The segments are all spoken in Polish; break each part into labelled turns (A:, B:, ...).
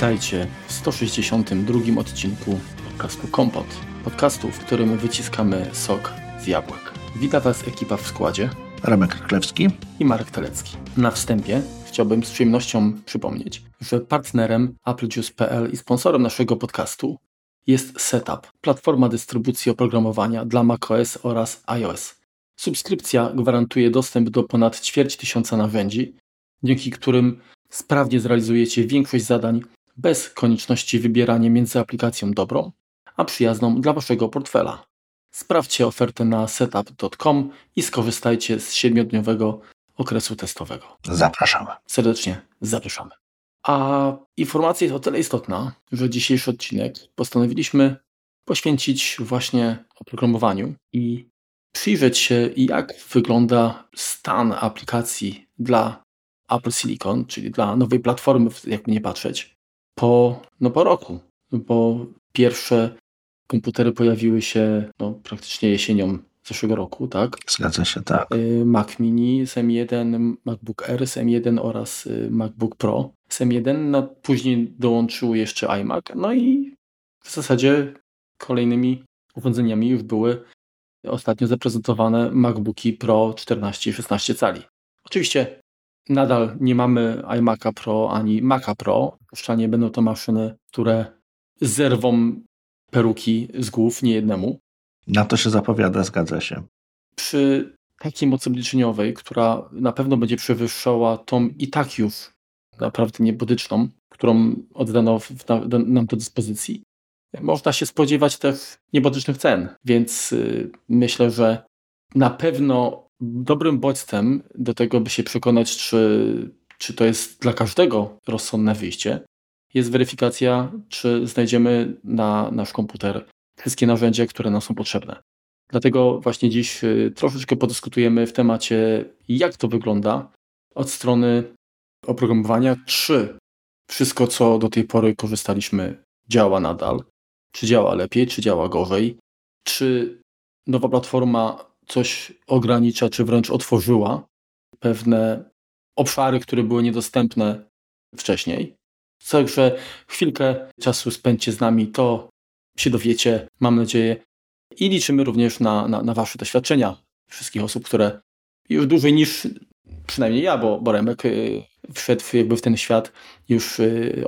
A: Witajcie w 162 odcinku podcastu Kompot. Podcastu, w którym wyciskamy sok z jabłek. Wita Was ekipa w składzie
B: Remek Krklewski
A: i Marek Telecki. Na wstępie chciałbym z przyjemnością przypomnieć, że partnerem AppleJuice.pl i sponsorem naszego podcastu jest Setup, platforma dystrybucji oprogramowania dla macOS oraz iOS. Subskrypcja gwarantuje dostęp do ponad ćwierć tysiąca narzędzi, dzięki którym sprawnie zrealizujecie większość zadań bez konieczności wybierania między aplikacją dobrą, a przyjazną dla Waszego portfela. Sprawdźcie ofertę na setup.com i skorzystajcie z siedmiodniowego okresu testowego.
B: Zapraszamy.
A: Serdecznie zapraszamy. A informacja jest o tyle istotna, że dzisiejszy odcinek postanowiliśmy poświęcić właśnie oprogramowaniu i przyjrzeć się, jak wygląda stan aplikacji dla Apple Silicon, czyli dla nowej platformy, jakby nie patrzeć, po, no po roku. Bo pierwsze komputery pojawiły się no, praktycznie jesienią zeszłego roku, tak?
B: Zgadza się, tak.
A: Mac Mini z M1, MacBook Air z M1 oraz y, MacBook Pro z M1. No, później dołączył jeszcze iMac. No i w zasadzie kolejnymi urządzeniami już były ostatnio zaprezentowane MacBooki Pro 14 i 16 cali. Oczywiście nadal nie mamy iMac'a Pro ani Maca Pro. Puszczanie będą to maszyny, które zerwą peruki z głów niejednemu.
B: Na to się zapowiada, zgadza się.
A: Przy takiej mocy obliczeniowej, która na pewno będzie przewyższała tą i tak już naprawdę niebotyczną, którą oddano w, na, nam do dyspozycji, można się spodziewać też niebotycznych cen, więc y, myślę, że na pewno dobrym bodźcem do tego, by się przekonać, czy, czy to jest dla każdego rozsądne wyjście, jest weryfikacja, czy znajdziemy na nasz komputer wszystkie narzędzia, które nam są potrzebne. Dlatego właśnie dziś y, troszeczkę podyskutujemy w temacie, jak to wygląda od strony oprogramowania, czy wszystko, co do tej pory korzystaliśmy, działa nadal, czy działa lepiej, czy działa gorzej, czy nowa platforma coś ogranicza, czy wręcz otworzyła pewne obszary, które były niedostępne wcześniej. Także chwilkę czasu spędźcie z nami, to się dowiecie, mam nadzieję. I liczymy również na, na, na Wasze doświadczenia wszystkich osób, które już dłużej niż przynajmniej ja, bo, bo Remek y, wszedł jakby w ten świat już y,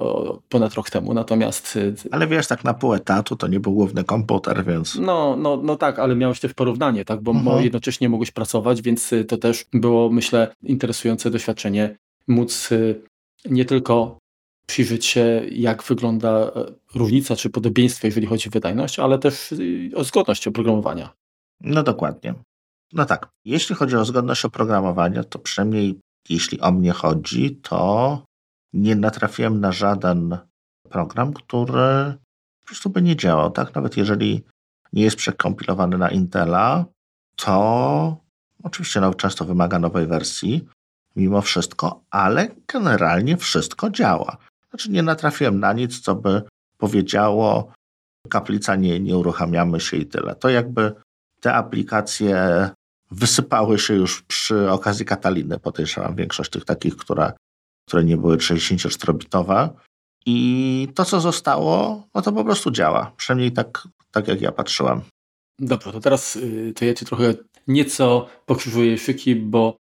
A: ponad rok temu, natomiast... Y,
B: ale wiesz, tak na pół etatu to nie był główny komputer, więc...
A: No, no, no tak, ale miałeś też porównanie, tak, bo mhm. jednocześnie mogłeś pracować, więc to też było, myślę, interesujące doświadczenie móc nie tylko przyjrzeć się, jak wygląda e, różnica czy podobieństwo, jeżeli chodzi o wydajność, ale też o zgodność oprogramowania.
B: No dokładnie. No tak, jeśli chodzi o zgodność oprogramowania, to przynajmniej jeśli o mnie chodzi, to nie natrafiłem na żaden program, który po prostu by nie działał. Tak? Nawet jeżeli nie jest przekompilowany na Intela, to oczywiście no, często wymaga nowej wersji, mimo wszystko, ale generalnie wszystko działa. Znaczy nie natrafiłem na nic, co by powiedziało, kaplica nie, nie uruchamiamy się i tyle. To jakby te aplikacje wysypały się już przy okazji Kataliny, podejrzewam większość tych takich, które, które nie były 64-bitowe. I to, co zostało, no to po prostu działa. Przynajmniej tak, tak jak ja patrzyłam.
A: Dobrze, to teraz y, to ja Ci trochę nieco pokrzyżuję szyki, bo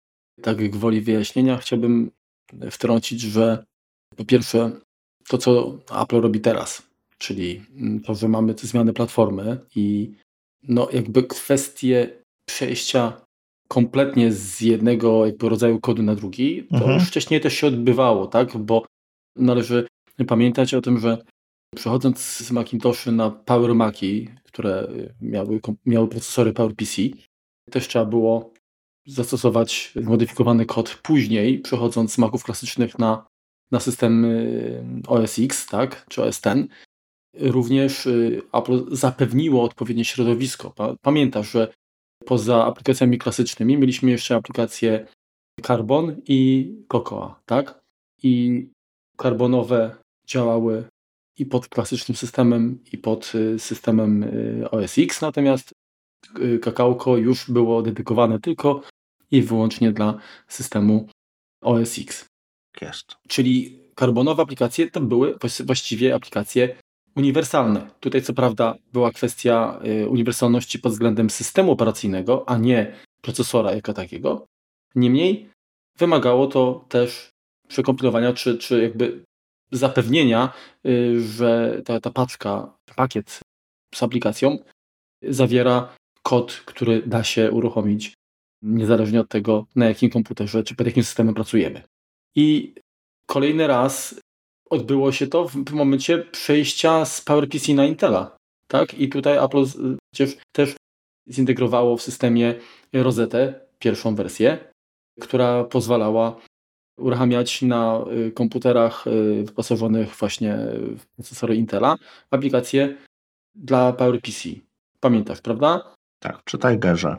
A: tak jak woli wyjaśnienia chciałbym wtrącić, że po pierwsze to, co Apple robi teraz, czyli to, że mamy te zmiany platformy i no jakby kwestie przejścia kompletnie z jednego jakby rodzaju kodu na drugi, to mhm. już wcześniej też się odbywało, tak? Bo należy pamiętać o tym, że przechodząc z Macintoshy na Power Maci, które miały, miały procesory PowerPC, też trzeba było zastosować zmodyfikowany kod później, przechodząc z Maców klasycznych na, na system y, OS X, tak, czy OS X. Również y, Apple zapewniło odpowiednie środowisko. Pamiętasz, że poza aplikacjami klasycznymi mieliśmy jeszcze aplikacje Carbon i Cocoa, tak? I karbonowe działały i pod klasycznym systemem, i pod y, systemem y, OS X, natomiast y, Kakałko już było dedykowane tylko i wyłącznie dla systemu OS X.
B: Jest.
A: Czyli karbonowe aplikacje to były właściwie aplikacje uniwersalne. Tutaj co prawda była kwestia y, uniwersalności pod względem systemu operacyjnego, a nie procesora jako takiego. Niemniej wymagało to też przekompilowania czy, czy jakby zapewnienia, y, że ta, ta paczka, pakiet z aplikacją zawiera kod, który da się uruchomić niezależnie od tego, na jakim komputerze czy pod jakim systemem pracujemy. I kolejny raz odbyło się to w momencie przejścia z PowerPC na Intela. Tak? I tutaj Apple też zintegrowało w systemie Rosetta pierwszą wersję, która pozwalała uruchamiać na y, komputerach y, wyposażonych właśnie w procesory Intela aplikacje dla PowerPC. Pamiętasz, prawda?
B: Tak, przy Tigerze.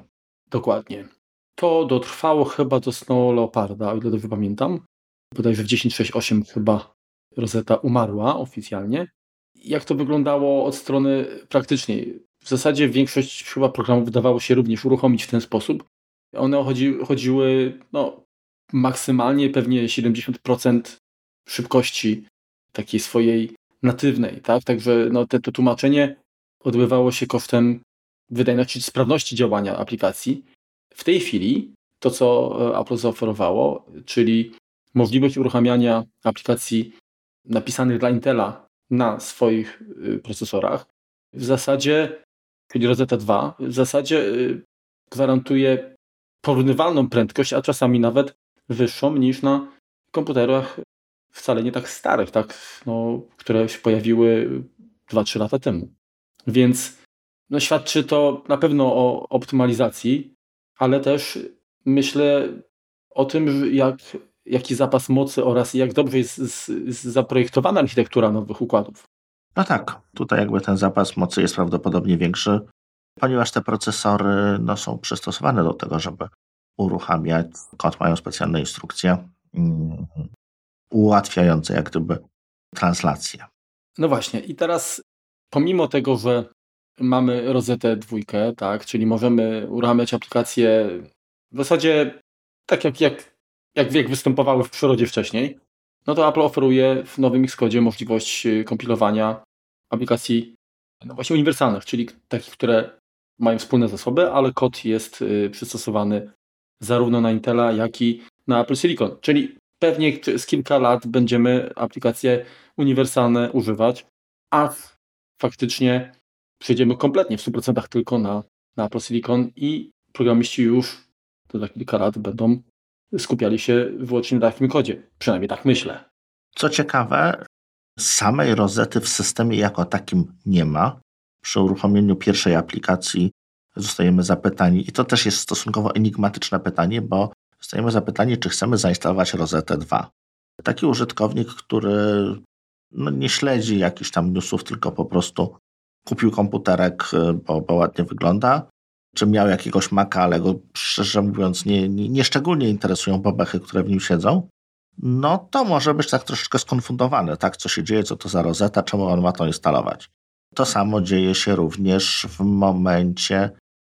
A: Dokładnie. To dotrwało chyba do Snow Leoparda, o ile dobrze pamiętam. Bodajże w 10.6.8 chyba Rosetta umarła oficjalnie. Jak to wyglądało od strony praktycznej? W zasadzie większość chyba programów wydawało się również uruchomić w ten sposób. One chodzi, chodziły no, maksymalnie pewnie 70% szybkości takiej swojej natywnej, tak? Także no, te, to tłumaczenie odbywało się kosztem wydajności, sprawności działania aplikacji. W tej chwili to, co e, Apple zaoferowało, czyli możliwość uruchamiania aplikacji napisanych dla Intela na swoich y, procesorach, w zasadzie, czyli Rosetta 2, w zasadzie y, gwarantuje porównywalną prędkość, a czasami nawet wyższą niż na komputerach wcale nie tak starych, tak, no, które się pojawiły 2-3 lata temu. Więc no, świadczy to na pewno o optymalizacji, ale też myślę o tym, jak, jaki zapas mocy oraz jak dobrze jest z, z zaprojektowana architektura nowych układów.
B: No tak, tutaj jakby ten zapas mocy jest prawdopodobnie większy, ponieważ te procesory no, są przystosowane do tego, żeby uruchamiać kod, mają specjalne instrukcje um, ułatwiające jak gdyby translację.
A: No właśnie i teraz pomimo tego, że mamy rozetę dwójkę, tak, czyli możemy uruchamiać aplikacje w zasadzie tak jak, jak, jak, jak występowały w przyrodzie wcześniej, no to Apple oferuje w nowym Xcode możliwość y, kompilowania aplikacji no właśnie uniwersalnych, czyli takich, które mają wspólne zasoby, ale kod jest y, przystosowany zarówno na Intela, jak i na Apple Silicon. Czyli pewnie z kilka lat będziemy aplikacje uniwersalne używać, a faktycznie przejdziemy kompletnie w 100% tylko na, na Apple Silicon i programiści już to za kilka lat będą skupiali się wyłącznie na takim kodzie. Przynajmniej tak myślę.
B: Co ciekawe, samej rozety w systemie jako takim nie ma. Przy uruchomieniu pierwszej aplikacji zostajemy zapytani, i to też jest stosunkowo enigmatyczne pytanie, bo zostajemy zapytani, czy chcemy zainstalować Rozetę 2. Taki użytkownik, który no, nie śledzi jakichś tam newsów, tylko po prostu kupił komputerek, bo, bo ładnie wygląda, czy miał jakiegoś Maca, ale go szczerze mówiąc nie, nie, nie szczególnie interesują bobechy, które w nim siedzą, no to może być tak troszeczkę skonfundowane, tak, co się dzieje, co to za rozeta, czemu on ma to instalować. To samo dzieje się również w momencie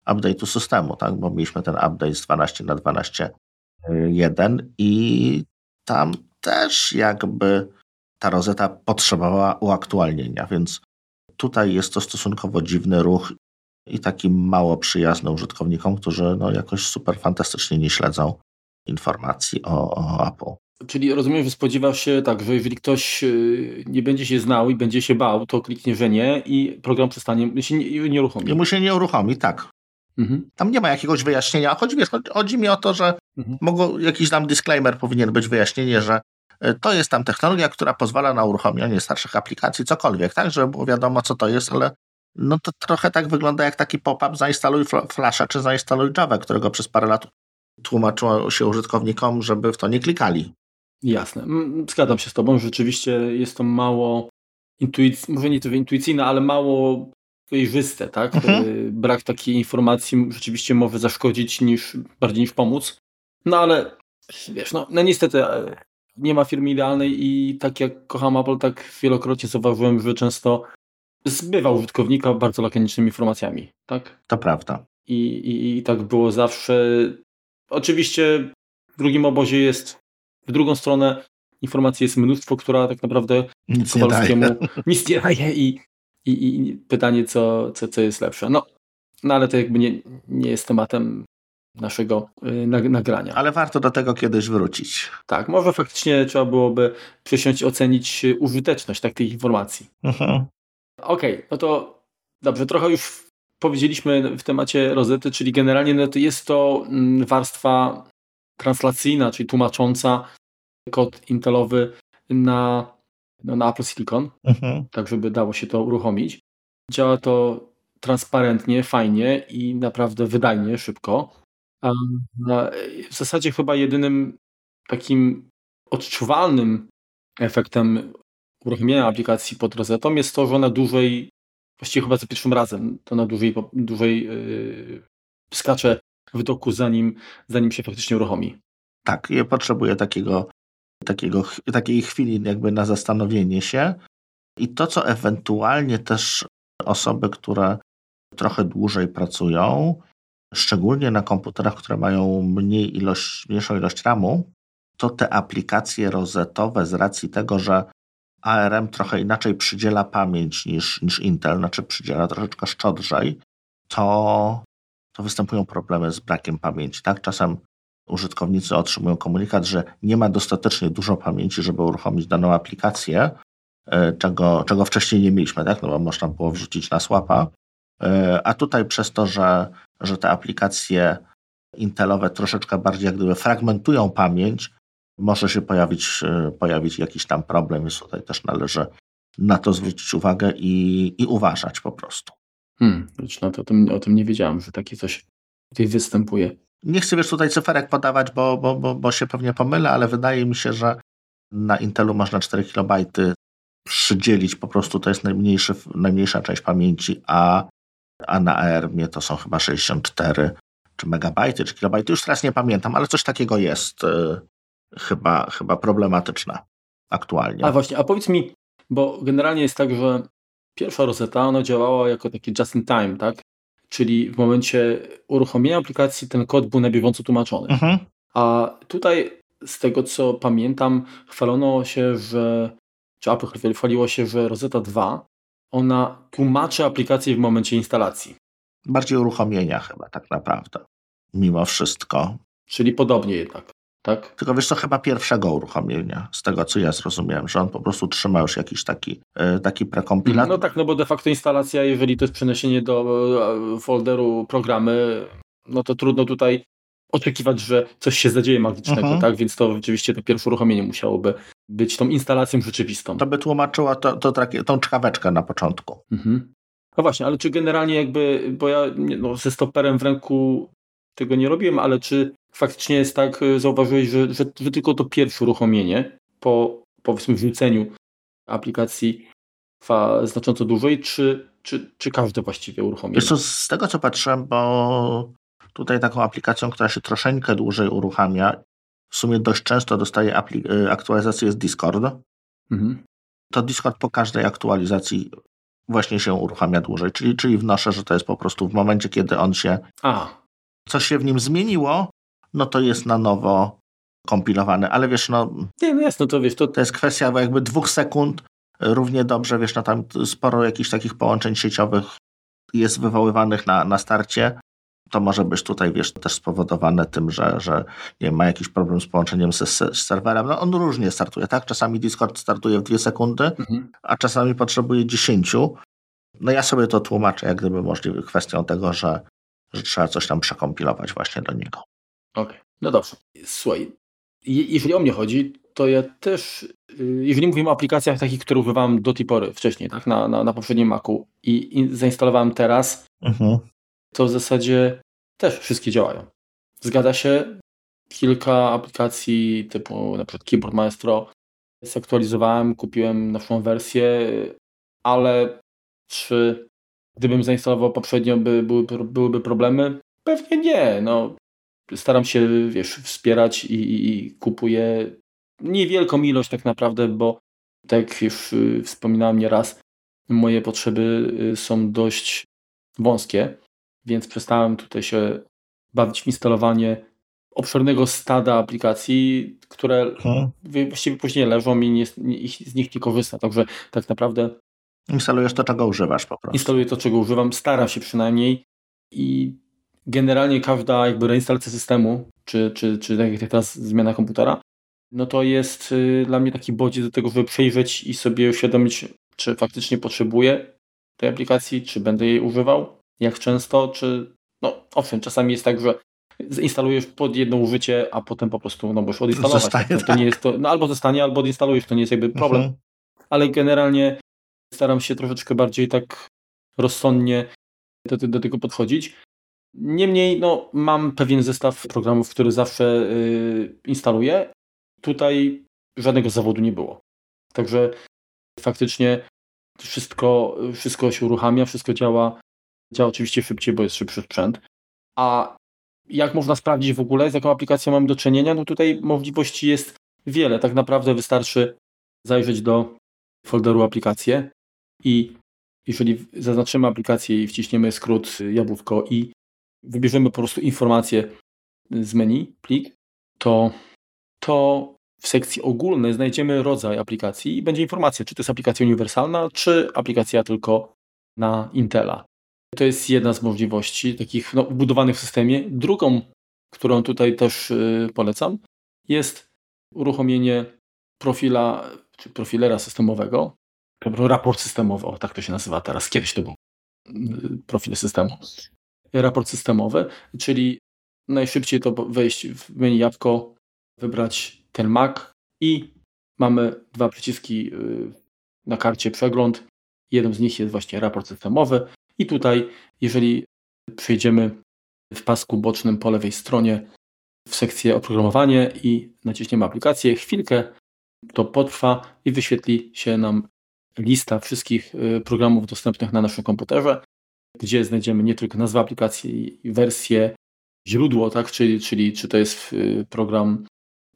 B: update'u systemu, tak, bo mieliśmy ten update z 12 na 12.1 i tam też jakby ta rozeta potrzebowała uaktualnienia, więc tutaj jest to stosunkowo dziwny ruch i taki mało przyjazny użytkownikom, którzy no jakoś super fantastycznie nie śledzą informacji o, o Apple.
A: Czyli rozumiem, że spodziewasz się tak, że jeżeli ktoś y, nie będzie się znał i będzie się bał, to kliknie, że nie i program przestanie, się nie, nie uruchomi.
B: I mu się nie uruchomi, tak. Mhm. Tam nie ma jakiegoś wyjaśnienia. Chodzi, wiesz, chodzi, chodzi mi o to, że mhm. jakiś tam disclaimer powinien być, wyjaśnienie, że y, to jest tam technologia, która pozwala na uruchomienie starszych aplikacji, cokolwiek, tak, żeby było wiadomo, co to jest, ale no to trochę tak wygląda jak taki pop-up zainstaluj Flasha czy zainstaluj Java, którego przez parę lat tłumaczyło się użytkownikom, żeby w to nie klikali.
A: Jasne. Zgadzam się z Tobą. Rzeczywiście jest to mało intuicyjne, może nie to intuicyjne, ale mało przejrzyste, tak? Mhm. Brak takiej informacji rzeczywiście może zaszkodzić niż, bardziej niż pomóc. No ale wiesz, no, no niestety e, nie ma firmy idealnej i tak jak kocham Apple, tak wielokrotnie zauważyłem, że często zbywa użytkownika bardzo lakonicznymi informacjami, tak?
B: To prawda.
A: I, i, I tak było zawsze. Oczywiście w drugim obozie jest w drugą stronę informacji jest mnóstwo, która tak naprawdę
B: nic nie daje.
A: nic nie daje i, i, i pytanie, co, co, co jest lepsze. No, no ale to jakby nie, nie jest tematem naszego y, nagrania.
B: Ale warto do tego kiedyś wrócić.
A: Tak, może faktycznie trzeba byłoby przysiąść i ocenić użyteczność tak, tych informacji. Mhm. Okej, okay, no to dobrze, trochę już powiedzieliśmy w temacie rozety, czyli generalnie no to jest to mm, warstwa translacyjna, czyli tłumacząca kod intelowy na, no, na Apple Silicon, mhm. tak żeby dało się to uruchomić. Działa to transparentnie, fajnie i naprawdę wydajnie, szybko. A w zasadzie chyba jedynym takim odczuwalnym efektem uruchomienia aplikacji pod rozetą jest to, że ona dłużej, właściwie chyba za pierwszym razem, to na dłużej, dłużej yy, skacze w doku, zanim, zanim się faktycznie uruchomi.
B: Tak, ja potrzebuję takiego, takiego, takiej chwili jakby na zastanowienie się. I to, co ewentualnie też osoby, które trochę dłużej pracują, szczególnie na komputerach, które mają mniej ilość, mniejszą ilość RAMu, to te aplikacje rozetowe z racji tego, że ARM trochę inaczej przydziela pamięć niż, niż Intel, znaczy przydziela troszeczkę szczodrzej, to, to występują problemy z brakiem pamięci. Tak? Czasem użytkownicy otrzymują komunikat, że nie ma dostatecznie dużo pamięci, żeby uruchomić daną aplikację, e, czego, czego wcześniej nie mieliśmy, tak? no bo można było wrzucić na słapa. E, a tutaj przez to, że, że te aplikacje intelowe troszeczkę bardziej jak gdyby fragmentują pamięć, może się pojawić, e, pojawić jakiś tam problem, więc tutaj też należy na to zwrócić uwagę i, i uważać po prostu.
A: Hmm, no to o tym, o tym nie wiedziałem, że takie coś tutaj występuje.
B: Nie chcę wiesz tutaj cyferek podawać, bo, bo, bo, bo się pewnie pomylę, ale wydaje mi się, że na Intelu można 4 KB przydzielić, po prostu to jest najmniejszy, najmniejsza część pamięci, a, a na ARM to są chyba 64 czy megabajty, czy kilobajty, już teraz nie pamiętam, ale coś takiego jest y, chyba, chyba problematyczne aktualnie.
A: A właśnie, a powiedz mi, bo generalnie jest tak, że pierwsza rozeta, ona działała jako taki just in time, tak? Czyli w momencie uruchomienia aplikacji ten kod był na bieżąco tłumaczony. Mhm. A tutaj z tego co pamiętam, chwalono się, że czy Apple chwaliło się, że Rosetta 2 ona tłumaczy aplikację w momencie instalacji.
B: Bardziej uruchomienia chyba tak naprawdę. Mimo wszystko.
A: Czyli podobnie jednak tak?
B: Tylko wiesz co, chyba pierwszego uruchomienia, z tego co ja zrozumiałem, że on po prostu trzyma już jakiś taki, e, taki prekompilat.
A: No tak, no bo de facto instalacja, jeżeli to jest przeniesienie do e, folderu programy, no to trudno tutaj oczekiwać, że coś się zadzieje magicznego, mhm. tak? Więc to oczywiście to pierwsze uruchomienie musiałoby być tą instalacją rzeczywistą.
B: To by tłumaczyło to, to takie, tą czkaweczkę na początku. Mhm.
A: No właśnie, ale czy generalnie jakby, bo ja no, ze stoperem w ręku tego nie robiłem, ale czy faktycznie jest tak, e, zauważyłeś, że, że, że tylko to pierwsze uruchomienie po powiedzmy wrzuceniu aplikacji trwa znacząco dłużej, czy, czy, czy każde właściwie uruchomienie?
B: Wiesz co, z tego co patrzyłem, bo tutaj taką aplikacją, która się troszeczkę dłużej uruchamia, w sumie dość często dostaje e, aktualizację jest Discord. Mhm. To Discord po każdej aktualizacji właśnie się uruchamia dłużej, czyli, czyli wnoszę, że to jest po prostu w momencie, kiedy on się A coś się w nim zmieniło, no to jest na nowo kompilowany. Ale wiesz, no.
A: Nie, no jest, no to wiesz, to...
B: to jest kwestia jakby dwóch sekund. Równie dobrze, wiesz, no tam sporo jakichś takich połączeń sieciowych jest wywoływanych na, na starcie. To może być tutaj, wiesz, też spowodowane tym, że, że nie ma jakiś problem z połączeniem z, z serwerem. No on różnie startuje, tak? Czasami Discord startuje w dwie sekundy, mhm. a czasami potrzebuje dziesięciu. No ja sobie to tłumaczę jak gdyby możliwe kwestią tego, że że trzeba coś tam przekompilować właśnie do niego.
A: Okej, okay. no dobrze. Słuchaj, jeżeli o mnie chodzi, to ja też, y, jeżeli mówimy o aplikacjach takich, które używałem do tej pory, wcześniej, tak, na, na, na poprzednim Macu i, i zainstalowałem teraz, mhm. to w zasadzie też wszystkie działają. Zgadza się, kilka aplikacji typu na przykład Keyboard Maestro zaktualizowałem, kupiłem nowszą wersję, ale czy Gdybym zainstalował poprzednio, by, były, byłyby problemy? Pewnie nie. No, staram się, wiesz, wspierać i, i, i kupuję niewielką ilość tak naprawdę, bo tak jak już y, wspominałem nieraz, moje potrzeby y, są dość wąskie, więc przestałem tutaj się bawić w instalowanie obszernego stada aplikacji, które hmm. właściwie później leżą i nie, nie, z nich nie korzysta. Także tak naprawdę.
B: Instalujesz to, czego używasz po prostu.
A: Instaluję to, czego używam, staram się przynajmniej i generalnie każda jakby reinstalacja systemu, czy, czy, czy tak jak teraz zmiana komputera, no to jest y, dla mnie taki bodziec do tego, żeby przejrzeć i sobie uświadomić, czy faktycznie potrzebuję tej aplikacji, czy będę jej używał, jak często, czy no owszem, czasami jest tak, że zainstalujesz pod jedno użycie, a potem po prostu no możesz odinstalować.
B: Zostanie,
A: tak? to nie jest to, no albo zostanie, albo odinstalujesz, to nie jest jakby problem. Mhm. Ale generalnie staram się troszeczkę bardziej tak rozsądnie do, do tego podchodzić. Niemniej no, mam pewien zestaw programów, który zawsze yy, instaluję. Tutaj żadnego zawodu nie było. Także faktycznie wszystko, wszystko się uruchamia, wszystko działa. Działa oczywiście szybciej, bo jest szybszy sprzęt. A jak można sprawdzić w ogóle, z jaką aplikacją mamy do czynienia? No tutaj możliwości jest wiele. Tak naprawdę wystarczy zajrzeć do folderu aplikacje i jeżeli zaznaczymy aplikację i wciśniemy skrót jabłko i wybierzemy po prostu informację z menu, plik, to, to w sekcji ogólnej znajdziemy rodzaj aplikacji i będzie informacja, czy to jest aplikacja uniwersalna, czy aplikacja tylko na Intela. To jest jedna z możliwości takich no, budowanych w systemie. Drugą, którą tutaj też yy, polecam, jest uruchomienie profila czy profilera systemowego. Raport systemowy, o tak to się nazywa teraz. Kiedyś to był yy, profil systemu. Raport systemowy, czyli najszybciej to wejść w menu jabłko, wybrać ten Mac i mamy dwa przyciski yy, na karcie przegląd. Jeden z nich jest właśnie raport systemowy. I tutaj, jeżeli przejdziemy w pasku bocznym po lewej stronie w sekcję oprogramowanie i naciśniemy aplikację, chwilkę to potrwa i wyświetli się nam lista wszystkich y, programów dostępnych na naszym komputerze, gdzie znajdziemy nie tylko nazwę aplikacji, wersję, źródło, tak? czyli, czyli czy to jest y, program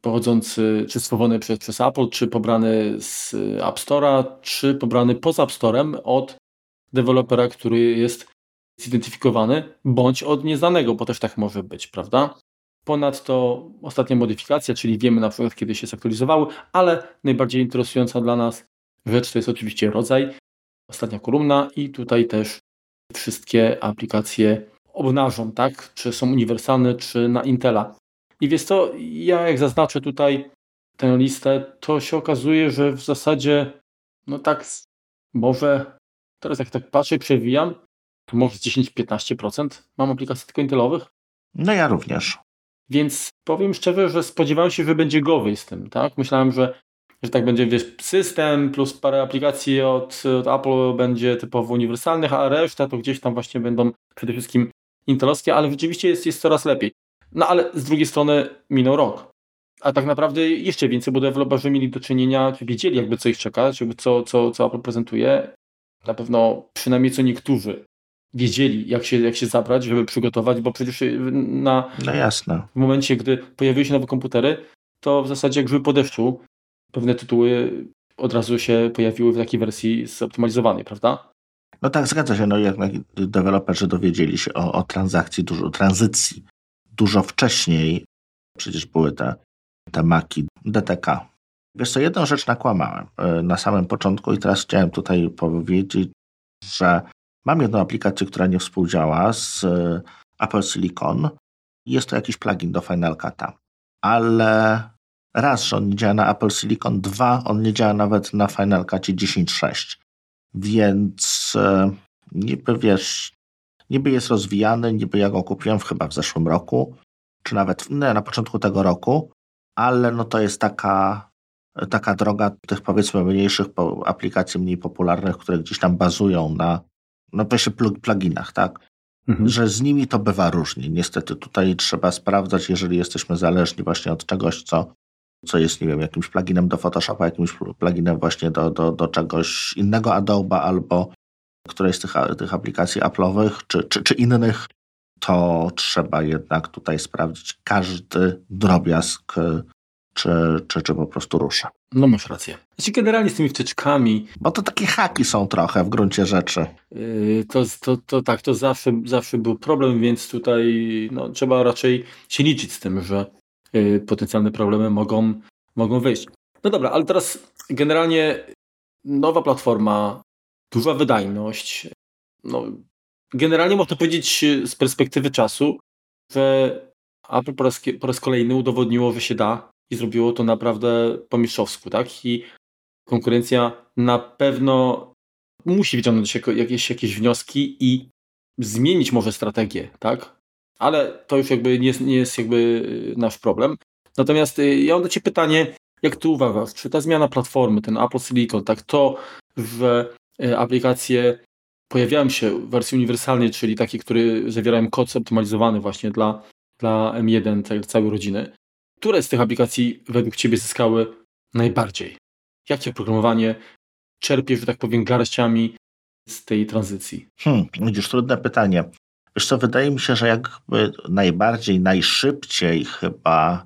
A: pochodzący, czy stworzony przez, przez Apple, czy pobrany z App Store'a, czy pobrany poza App Store'em od dewelopera, który jest zidentyfikowany, bądź od nieznanego, bo też tak może być, prawda? Ponadto ostatnia modyfikacja, czyli wiemy na przykład, kiedy się zaktualizowały, ale najbardziej interesująca dla nas rzecz to jest oczywiście rodzaj, ostatnia kolumna i tutaj też wszystkie aplikacje obnażą, tak? Czy są uniwersalne, czy na Intela. I wiesz co, ja jak zaznaczę tutaj tę listę, to się okazuje, że w zasadzie no tak może Teraz jak tak patrzę i przewijam, to może 10-15% mam aplikacji tylko intelowych.
B: No ja również.
A: Więc powiem szczerze, że spodziewałem się, że będzie gorzej z tym, tak? Myślałem, że, że tak będzie, wiesz, system plus parę aplikacji od, od Apple będzie typowo uniwersalnych, a reszta to gdzieś tam właśnie będą przede wszystkim intelowskie, ale rzeczywiście jest, jest coraz lepiej. No ale z drugiej strony minął rok. A tak naprawdę jeszcze więcej, bo deweloperzy mieli do czynienia, czy wiedzieli jakby co ich czeka, jakby co, co, co Apple prezentuje na pewno przynajmniej co niektórzy wiedzieli, jak się, jak się zabrać, żeby przygotować, bo przecież na,
B: no jasne.
A: w momencie, gdy pojawiły się nowe komputery, to w zasadzie jak grzyby po deszczu, pewne tytuły od razu się pojawiły w takiej wersji zoptymalizowanej, prawda?
B: No tak, zgadza się. No jednak deweloperzy dowiedzieli się o, o transakcji, dużo, tranzycji dużo wcześniej. Przecież były te, te maki DTK, Wiesz co, jedną rzecz nakłamałem e, na samym początku i teraz chciałem tutaj powiedzieć, że mam jedną aplikację, która nie współdziała z e, Apple Silicon. Jest to jakiś plugin do Final Cut'a. Ale raz, że on nie działa na Apple Silicon, dwa, on nie działa nawet na Final Cut'ie 10.6. Więc e, niby wiesz, niby jest rozwijany, niby ja go kupiłem chyba w zeszłym roku, czy nawet nie, na początku tego roku, ale no to jest taka taka droga tych powiedzmy mniejszych aplikacji, mniej popularnych, które gdzieś tam bazują na no właśnie pluginach, tak? Mhm. Że z nimi to bywa różnie. Niestety tutaj trzeba sprawdzać, jeżeli jesteśmy zależni właśnie od czegoś, co, co jest, nie wiem, jakimś pluginem do Photoshopa, jakimś pluginem właśnie do, do, do czegoś innego Adobe albo którejś z tych, tych aplikacji Apple'owych czy, czy, czy innych, to trzeba jednak tutaj sprawdzić każdy drobiazg czy, czy, czy po prostu ruszę.
A: No masz rację. Znaczy generalnie z tymi wtyczkami...
B: Bo to takie haki są trochę w gruncie rzeczy.
A: Yy, to, to, to tak, to zawsze, zawsze był problem, więc tutaj no, trzeba raczej się liczyć z tym, że potencjalne problemy mogą, mogą wyjść. No dobra, ale teraz generalnie nowa platforma, duża wydajność. No, generalnie można powiedzieć z perspektywy czasu, że Apple po raz, po raz kolejny udowodniło, że się da i zrobiło to naprawdę po mistrzowsku, tak? I konkurencja na pewno musi wyciągnąć jakieś, jakieś wnioski i zmienić może strategię, tak? Ale to już jakby nie nie jest jakby nasz problem. Natomiast y, ja mam do Ciebie pytanie, jak Ty uważasz, czy ta zmiana platformy, ten Apple Silicon, tak, to, że y, aplikacje pojawiają się w wersji uniwersalnej, czyli takie, które zawierają kod zoptymalizowany właśnie dla, dla M1, tej całej rodziny, które z tych aplikacji według Ciebie zyskały najbardziej? Jakie oprogramowanie czerpie, że tak powiem, garściami z tej tranzycji?
B: Hmm, widzisz, trudne pytanie. Wiesz co, wydaje mi się, że jakby najbardziej, najszybciej chyba,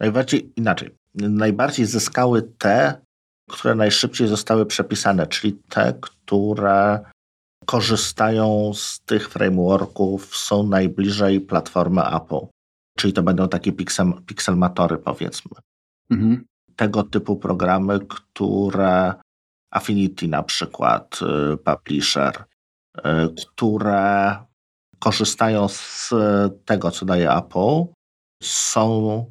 B: najbardziej inaczej, najbardziej zyskały te, które najszybciej zostały przepisane, czyli te, które korzystają z tych frameworków, są najbliżej platformy Apple. Czyli to będą takie pixel, pixelmatory, powiedzmy. Mhm. Tego typu programy, które Affinity na przykład, y, Publisher, y, które korzystają z tego, co daje Apple, są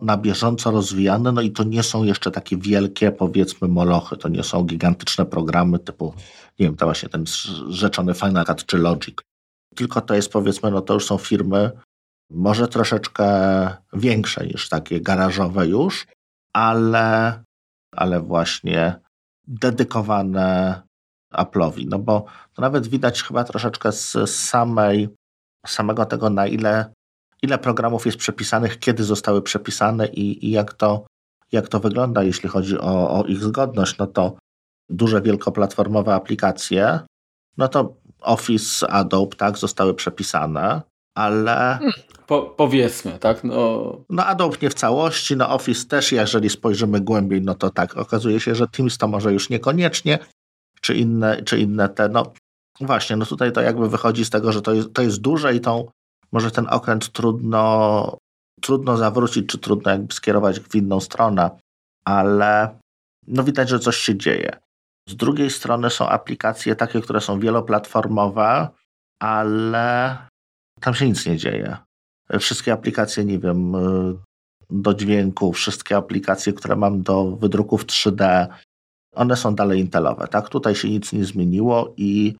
B: na bieżąco rozwijane, no i to nie są jeszcze takie wielkie, powiedzmy, molochy, to nie są gigantyczne programy typu, nie wiem, to właśnie ten rzeczony Final Cut czy Logic. Tylko to jest, powiedzmy, no to już są firmy, może troszeczkę większe niż takie garażowe już, ale, ale właśnie dedykowane Apple'owi. No bo to nawet widać chyba troszeczkę z samej, samego tego, na ile, ile programów jest przepisanych, kiedy zostały przepisane i, i jak, to, jak to wygląda, jeśli chodzi o, o ich zgodność. No to duże wielkoplatformowe aplikacje, no to Office, Adobe, tak, zostały przepisane, ale... Hmm.
A: Po, powiedzmy, tak? No...
B: no Adobe nie w całości, no Office też, jeżeli spojrzymy głębiej, no to tak, okazuje się, że Teams to może już niekoniecznie, czy inne, czy inne te, no właśnie, no tutaj to jakby wychodzi z tego, że to jest, to jest duże i tą, może ten okręt trudno, trudno zawrócić, czy trudno jakby skierować w inną stronę, ale no widać, że coś się dzieje. Z drugiej strony są aplikacje takie, które są wieloplatformowe, ale tam się nic nie dzieje. Wszystkie aplikacje, nie wiem, y, do dźwięku, wszystkie aplikacje, które mam do wydruków 3D, one są dalej intelowe. Tak, tutaj się nic nie zmieniło i,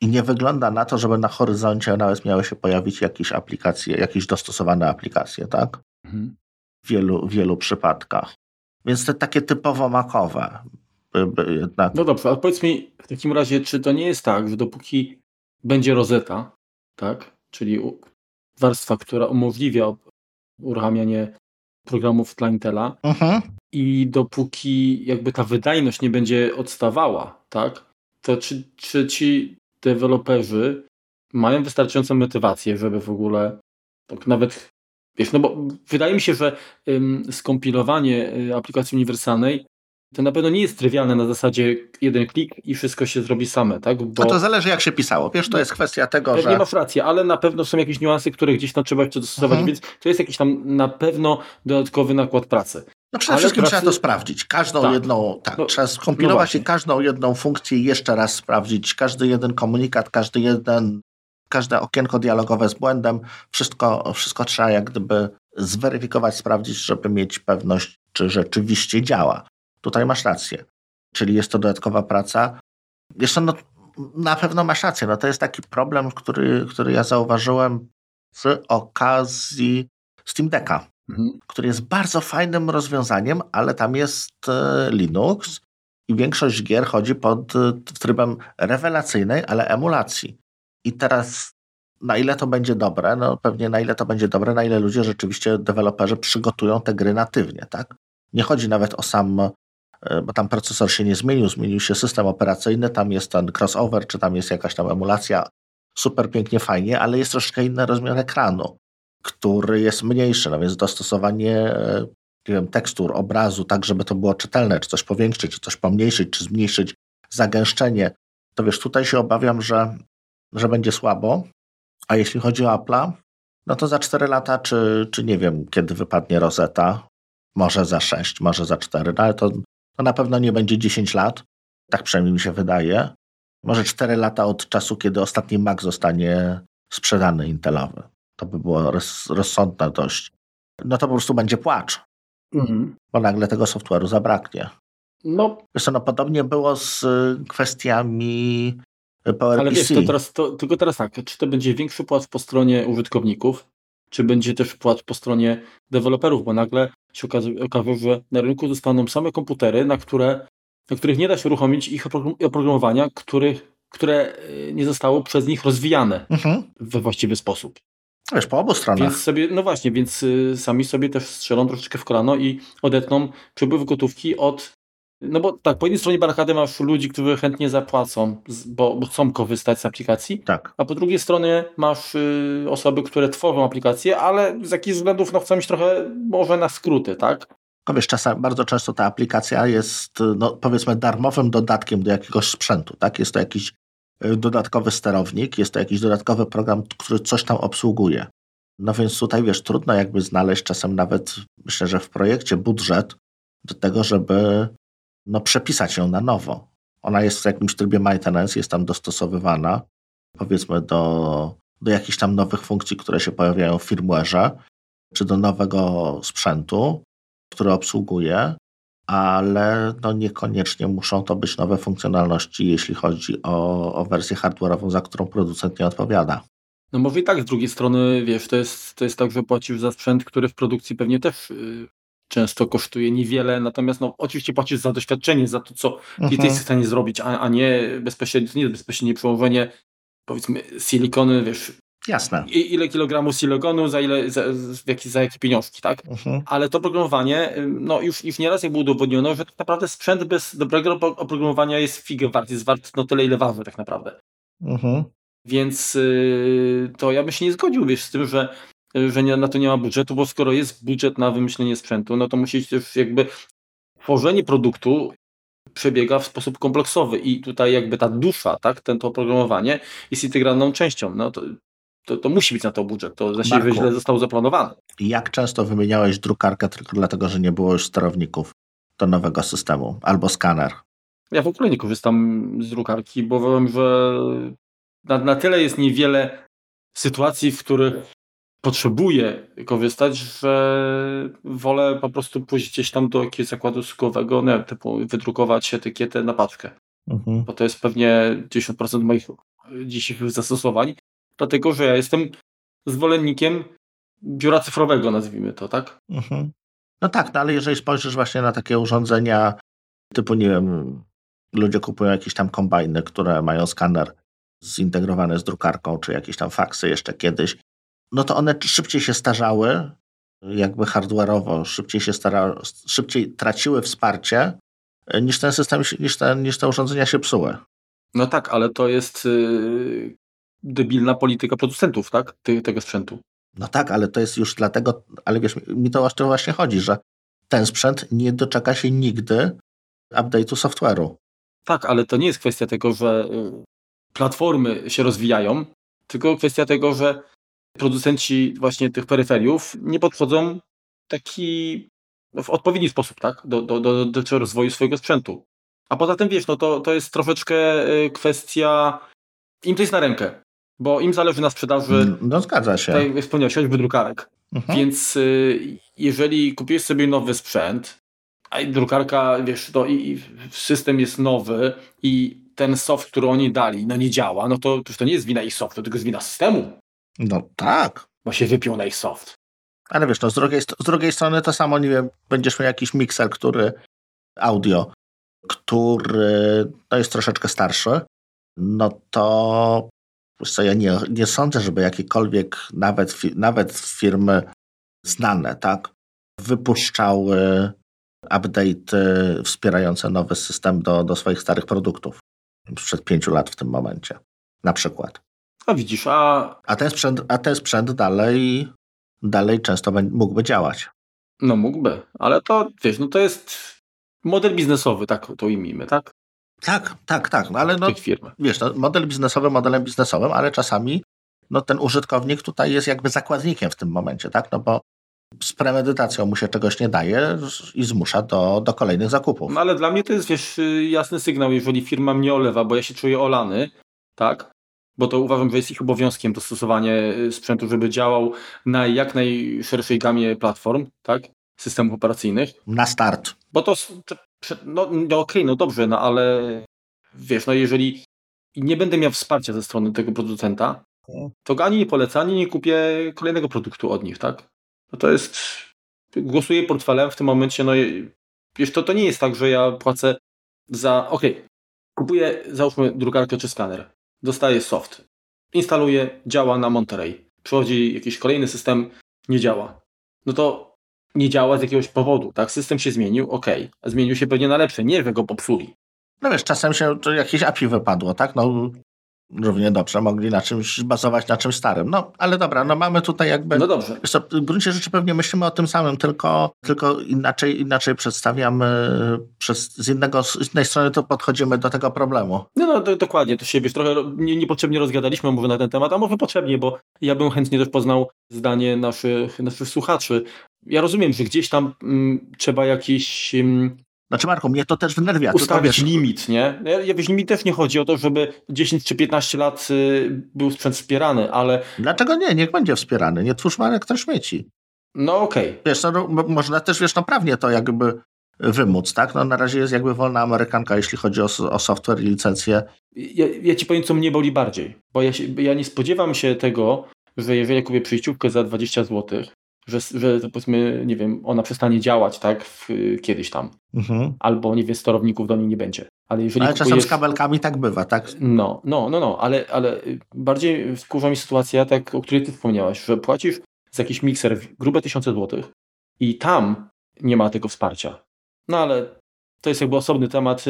B: i nie wygląda na to, żeby na horyzoncie nawet miały się pojawić jakieś aplikacje, jakieś dostosowane aplikacje, tak? Mhm. W wielu, wielu przypadkach. Więc te takie typowo makowe.
A: Jednak. No dobrze, ale powiedz mi w takim razie, czy to nie jest tak, że dopóki będzie rozeta, tak, czyli warstwa, która umożliwia uruchamianie programów dla Intela uh-huh. I dopóki jakby ta wydajność nie będzie odstawała, tak, to czy, czy ci deweloperzy mają wystarczającą motywację, żeby w ogóle tak nawet wiesz, no bo wydaje mi się, że ym, skompilowanie y, aplikacji uniwersalnej to na pewno nie jest trywialne na zasadzie jeden klik i wszystko się zrobi same, tak?
B: Bo... No to zależy jak się pisało. Wiesz, to jest kwestia tego,
A: że... Nie masz racji, ale na pewno są jakieś niuanse, które gdzieś tam trzeba jeszcze dostosować, mhm. więc to jest jakiś tam na pewno dodatkowy nakład pracy.
B: No przede ale wszystkim pracy... trzeba to sprawdzić. Każdą tak. jedną, tak, no, trzeba skompilować no i każdą jedną funkcję jeszcze raz sprawdzić. Każdy jeden komunikat, każdy jeden, każde okienko dialogowe z błędem, wszystko, wszystko trzeba jak gdyby zweryfikować, sprawdzić, żeby mieć pewność, czy rzeczywiście działa. Tutaj masz rację. Czyli jest to dodatkowa praca. Jeszcze no, na pewno masz rację. No to jest taki problem, który, który ja zauważyłem przy okazji Steam Decka, mhm. który jest bardzo fajnym rozwiązaniem, ale tam jest e, Linux i większość gier chodzi pod e, trybem rewelacyjnej, ale emulacji. I teraz na ile to będzie dobre, no pewnie na ile to będzie dobre, na ile ludzie rzeczywiście, deweloperzy przygotują te gry natywnie, tak? Nie chodzi nawet o sam E, bo tam procesor się nie zmienił, zmienił się system operacyjny, tam jest ten crossover, czy tam jest jakaś tam emulacja, super pięknie, fajnie, ale jest troszkę inny rozmiar ekranu, który jest mniejszy, no więc dostosowanie e, nie wiem, tekstur, obrazu, tak żeby to było czytelne, czy coś powiększyć, czy coś pomniejszyć, czy zmniejszyć zagęszczenie, to wiesz, tutaj się obawiam, że, że będzie słabo. A jeśli chodzi o Apple'a, no to za 4 lata, czy, czy nie wiem, kiedy wypadnie Rosetta, może za 6, może za 4, no ale to, to na pewno nie będzie 10 lat, tak przynajmniej mi się wydaje. Może 4 lata od czasu, kiedy ostatni Mac zostanie sprzedany Intelowy. To by było roz, rozsądne dość. No to po prostu będzie płacz, mhm. bo nagle tego software'u zabraknie. No. Wiesz no podobnie było z y, kwestiami PowerPC. Ale wiesz,
A: to teraz, to, tylko teraz tak, czy to będzie większy płat po stronie użytkowników, czy będzie też płat po stronie deweloperów, bo nagle się okaże, okaże że na rynku zostaną same komputery, na, które, na których nie da się uruchomić ich oprogramowania, których, które y, nie zostało przez nich rozwijane mhm. we właściwy sposób.
B: Wiesz, po obu stronach.
A: Więc sobie, no właśnie, więc y, sami sobie też strzelą troszeczkę w kolano i odetną przepływ gotówki od no bo tak, po jednej stronie barykady masz ludzi, którzy chętnie zapłacą, bo, bo chcą korzystać z aplikacji,
B: tak.
A: a po drugiej stronie masz y, osoby, które tworzą aplikacje, ale z jakichś względów no, chcą mieć trochę może na skróty, tak?
B: No wiesz, czasem, bardzo często ta aplikacja jest, no, powiedzmy, darmowym dodatkiem do jakiegoś sprzętu, tak? Jest to jakiś y, dodatkowy sterownik, jest to jakiś dodatkowy program, który coś tam obsługuje. No więc tutaj, wiesz, trudno jakby znaleźć czasem nawet, myślę, że w projekcie budżet do tego, żeby no, przepisać ją na nowo. Ona jest w jakimś trybie maintenance, jest tam dostosowywana, powiedzmy, do, do jakichś tam nowych funkcji, które się pojawiają w firmware'ze, czy do nowego sprzętu, który obsługuje, ale no niekoniecznie muszą to być nowe funkcjonalności, jeśli chodzi o, o wersję hardware'ową, za którą producent nie odpowiada.
A: No może i tak, z drugiej strony, wiesz, to jest, to jest tak, że płacisz za sprzęt, który w produkcji pewnie też yy, często kosztuje niewiele, natomiast no, oczywiście płacisz za doświadczenie, za to, co mhm. jesteś w stanie zrobić, a, a nie bezpośrednio, nie bezpośrednie przełożenie powiedzmy silikony, wiesz,
B: Jasne.
A: ile kilogramów silikonu, za ile, za, za, za jakie pieniążki, tak? Mhm. Ale to programowanie, no już, już nieraz jakby udowodniono, że tak naprawdę sprzęt bez dobrego oprogramowania jest figę wart, jest wart no tyle, ile waży tak naprawdę. Mhm. Więc y, to ja bym się nie zgodził, wiesz, z tym, że że nie, na to nie ma budżetu, bo skoro jest budżet na wymyślenie sprzętu, no to musi też jakby tworzenie produktu przebiega w sposób kompleksowy i tutaj jakby ta dusza, tak, ten, to oprogramowanie jest integralną częścią. No to, to, to musi być na to budżet, to za siebie źle zostało zaplanowane.
B: Jak często wymieniałeś drukarkę tylko dlatego, że nie było już sterowników do nowego systemu albo skaner?
A: Ja w ogóle nie korzystam z drukarki, bo wiem, że na, na tyle jest niewiele sytuacji, w których potrzebuję korzystać, że wolę po prostu pójść gdzieś tam do jakiegoś zakładu usługowego, nie typu wydrukować etykietę na paczkę. Mhm. Bo to jest pewnie 10% moich dzisiejszych zastosowań, dlatego że ja jestem zwolennikiem biura cyfrowego, nazwijmy to, tak? Mhm.
B: No tak, no ale jeżeli spojrzysz właśnie na takie urządzenia typu, nie wiem, ludzie kupują jakieś tam kombajny, które mają skaner zintegrowany z drukarką, czy jakieś tam faksy jeszcze kiedyś, no to one szybciej się starzały, jakby hardware'owo, szybciej się stara, szybciej traciły wsparcie, e, niż ten system, niż te, niż te urządzenia się psuły.
A: No tak, ale to jest yy, debilna polityka producentów, tak? Ty, tego sprzętu.
B: No tak, ale to jest już dlatego, ale wiesz, mi to właśnie chodzi, że ten sprzęt nie doczeka się nigdy update'u software'u.
A: Tak, ale to nie jest kwestia tego, że y, platformy się rozwijają, tylko kwestia tego, że producenci właśnie tych peryferiów nie podchodzą taki w odpowiedni sposób, tak, do, do, do, do rozwoju swojego sprzętu. A poza tym, wiesz, no to, to jest troszeczkę y, kwestia, im to jest na rękę, bo im zależy na sprzedaży.
B: No zgadza się.
A: Tak jak wspomniałeś, choćby drukarek. Mhm. Więc y, jeżeli kupisz sobie nowy sprzęt, a drukarka, wiesz, to i system jest nowy i ten soft, który oni dali, no nie działa, no to, to nie jest wina ich softu, tylko jest wina systemu.
B: No tak.
A: Bo się wypiął na ich soft.
B: Ale wiesz, no z drugiej, z drugiej strony to samo, nie wiem, będziesz miał jakiś mikser, który audio, który no jest troszeczkę starszy, no to co, ja nie, nie sądzę, żeby jakiekolwiek nawet, nawet firmy znane, tak, wypuszczały update wspierające nowy system do, do swoich starych produktów. Przed pięciu lat w tym momencie, na przykład.
A: A widzisz, a...
B: A ten sprzęt, a ten sprzęt dalej, dalej często mógłby działać.
A: No mógłby, ale to wiesz, no to jest model biznesowy, tak to ujmijmy, tak?
B: Tak, tak, tak, no ale no,
A: Tych firm.
B: wiesz, no, model biznesowy modelem biznesowym, ale czasami no, ten użytkownik tutaj jest jakby zakładnikiem w tym momencie, tak? No bo z premedytacją mu się czegoś nie daje i zmusza do, do kolejnych zakupów.
A: No ale dla mnie to jest, wiesz, jasny sygnał, jeżeli firma mnie olewa, bo ja się czuję olany, tak? Bo to uważam, że jest ich obowiązkiem dostosowanie sprzętu, żeby działał na jak najszerszej gamie platform, tak? Systemów operacyjnych.
B: Na start.
A: Bo to, to no, no okej, okay, no dobrze, no ale wiesz, no jeżeli nie będę miał wsparcia ze strony tego producenta, to ani nie polecę, ani nie kupię kolejnego produktu od nich, tak? No to jest, głosuję portfelem w tym momencie, no wiesz, to, to nie jest tak, że ja płacę za, okej, okay, kupuję, załóżmy drukarkę czy skaner, dostaję soft, instaluję, działa na Monterey, przychodzi jakiś kolejny system, nie działa. No to nie działa z jakiegoś powodu, tak? System się zmienił, ok, zmienił się pewnie na lepsze, nie, że go popsuli.
B: No wiesz, czasem się jakieś API wypadło, tak? No równie dobrze mogli na czymś bazować, na czymś starym. No, ale dobra, no mamy tutaj jakby...
A: No dobrze.
B: W gruncie rzeczy pewnie myślimy o tym samym, tylko, tylko inaczej, inaczej przedstawiamy, przez, z, innego, z innej strony to podchodzimy do tego problemu.
A: No, no to, dokładnie, to się wiesz, trochę nie, niepotrzebnie rozgadaliśmy, mówię na ten temat, a może potrzebnie, bo ja bym chętnie też poznał zdanie naszych, naszych słuchaczy. Ja rozumiem, że gdzieś tam mm, trzeba jakiś mm,
B: znaczy Marku, mnie to też wnerwia.
A: Ustawić limit, nie? Ja, wiesz, mi też nie chodzi o to, żeby 10 czy 15 lat y, był sprzęt wspierany, ale...
B: Dlaczego nie? Niech będzie wspierany. Nie twórz marek, to śmieci.
A: No okej. Okay.
B: Wiesz, no, można też, wiesz, no prawnie to jakby wymóc, tak? No na razie jest jakby wolna amerykanka, jeśli chodzi o, o software i licencję.
A: Ja, ja ci powiem, co mnie boli bardziej, bo ja, się, ja nie spodziewam się tego, że jeżeli kupię przyjściówkę za 20 zł, że, że powiedzmy, nie wiem, ona przestanie działać, tak, w, kiedyś tam. Mhm. Albo, nie wiem, sterowników do niej nie będzie.
B: Ale, jeżeli ale czasem z kabelkami tak bywa, tak?
A: No, no, no, no, ale, ale bardziej wkurza mi sytuacja, tak, o której ty wspomniałaś, że płacisz za jakiś mikser grube tysiące złotych i tam nie ma tego wsparcia. No ale to jest jakby osobny temat.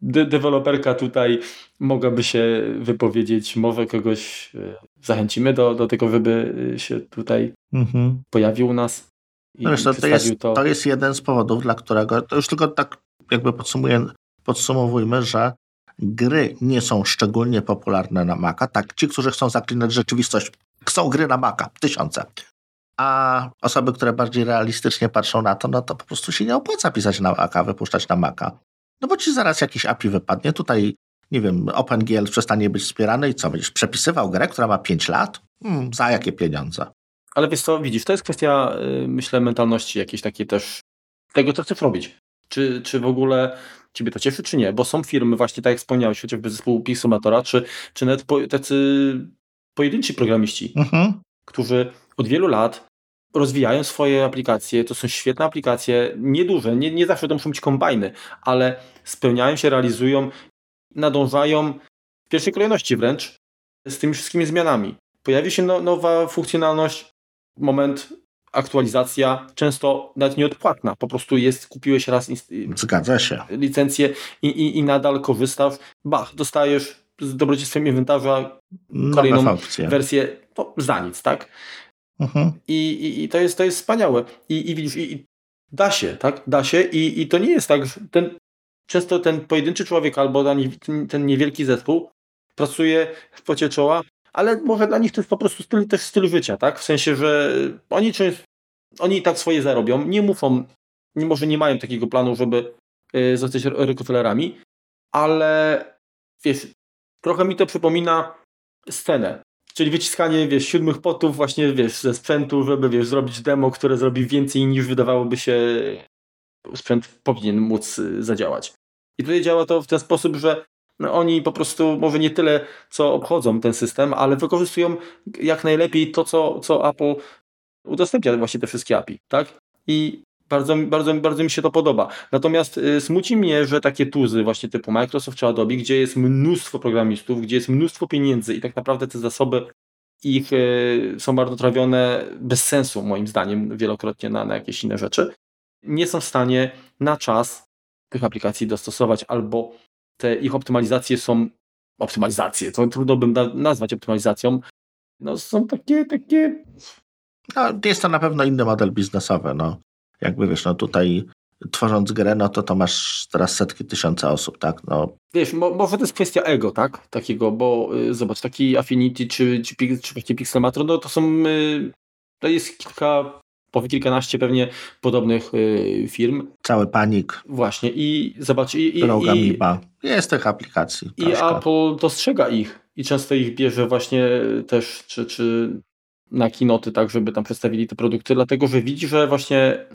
A: De deweloperka tutaj mogłaby się wypowiedzieć, może kogoś zachęcimy do, do tego, żeby się tutaj mhm. pojawił u nas.
B: I no wiesz, to, to, jest, to... to jest jeden z powodów, dla którego, to już tylko tak jakby podsumuję, podsumowujmy, że gry nie są szczególnie popularne na Maca. Tak, ci, którzy chcą zaklinać rzeczywistość, chcą gry na Maca, tysiące. A osoby, które bardziej realistycznie patrzą na to, no to po prostu się nie opłaca pisać na Maca, wypuszczać na Maca. No bo ci zaraz jakiś API wypadnie, tutaj, nie wiem, OpenGL przestanie być wspierany i co, będziesz przepisywał grę, która ma 5 lat? Hmm, za jakie pieniądze?
A: Ale wiesz co, widzisz, to jest kwestia, y, myślę, mentalności jakiejś takiej też, tego, co chcesz robić. Czy, czy w ogóle ciebie to cieszy, czy nie? Bo są firmy, właśnie tak jak wspomniałeś, chociażby zespół Pixomatora, czy, czy nawet po, tacy pojedynczy programiści, mhm. którzy od wielu lat rozwijają swoje aplikacje, to są świetne aplikacje, nieduże, nie, nie zawsze to muszą być kombajny, ale spełniają się, realizują, nadążają w pierwszej kolejności wręcz z tymi wszystkimi zmianami. Pojawi się no, nowa funkcjonalność, moment, aktualizacja, często nawet nieodpłatna, po prostu jest, kupiłeś raz
B: Zgadza się.
A: licencję i, i, i nadal korzystasz, bach, dostajesz z dobrodziejstwem inwentarza kolejną wersję, to za nic, tak? Mhm. I, i, I, to, jest, to jest wspaniałe. I, i widzisz, i, i, da się, tak? Da się i, i to nie jest tak, że ten, często ten pojedynczy człowiek albo ten, niewielki zespół pracuje w pocie czoła, ale może dla nich to jest po prostu styl, też styl życia, tak? W sensie, że oni oni i tak swoje zarobią, nie muszą, mimo że nie mają takiego planu, żeby y, zostać Rockefellerami, ale wiesz, trochę mi to przypomina scenę Czyli wyciskanie, wiesz, siódmych potów właśnie, wiesz, ze sprzętu, żeby, wiesz, zrobić demo, które zrobi więcej niż wydawałoby się sprzęt powinien móc y, zadziałać. I tutaj działa to w ten sposób, że no, oni po prostu może nie tyle, co obchodzą ten system, ale wykorzystują jak najlepiej to, co, co Apple udostępnia właśnie te wszystkie API, tak? I bardzo, bardzo, bardzo mi się to podoba. Natomiast y, smuci mnie, że takie tuzy właśnie typu Microsoft czy Adobe, gdzie jest mnóstwo programistów, gdzie jest mnóstwo pieniędzy i tak naprawdę te zasoby ich y, są marnotrawione bez sensu, moim zdaniem, wielokrotnie na, na jakieś inne rzeczy, nie są w stanie na czas tych aplikacji dostosować albo te ich optymalizacje są optymalizacje, to trudno bym nazwać optymalizacją, no są takie, takie
B: No, jest to na pewno inny model biznesowy. No. Jakby wiesz, no tutaj tworząc grę, no to to masz teraz setki tysiąca osób, tak? No.
A: Wiesz, mo, może to jest kwestia ego, tak? Takiego, bo y, zobacz, taki Affinity czy, czy, czy Pixelmatron, no to są, y, to jest kilka, powie kilkanaście pewnie podobnych y, firm.
B: Cały panik.
A: Właśnie i zobacz, i, i,
B: i jest tych aplikacji.
A: I troszkę. Apple dostrzega ich i często ich bierze właśnie też, czy, czy na kinoty, tak, żeby tam przedstawili te produkty, dlatego że widzi, że właśnie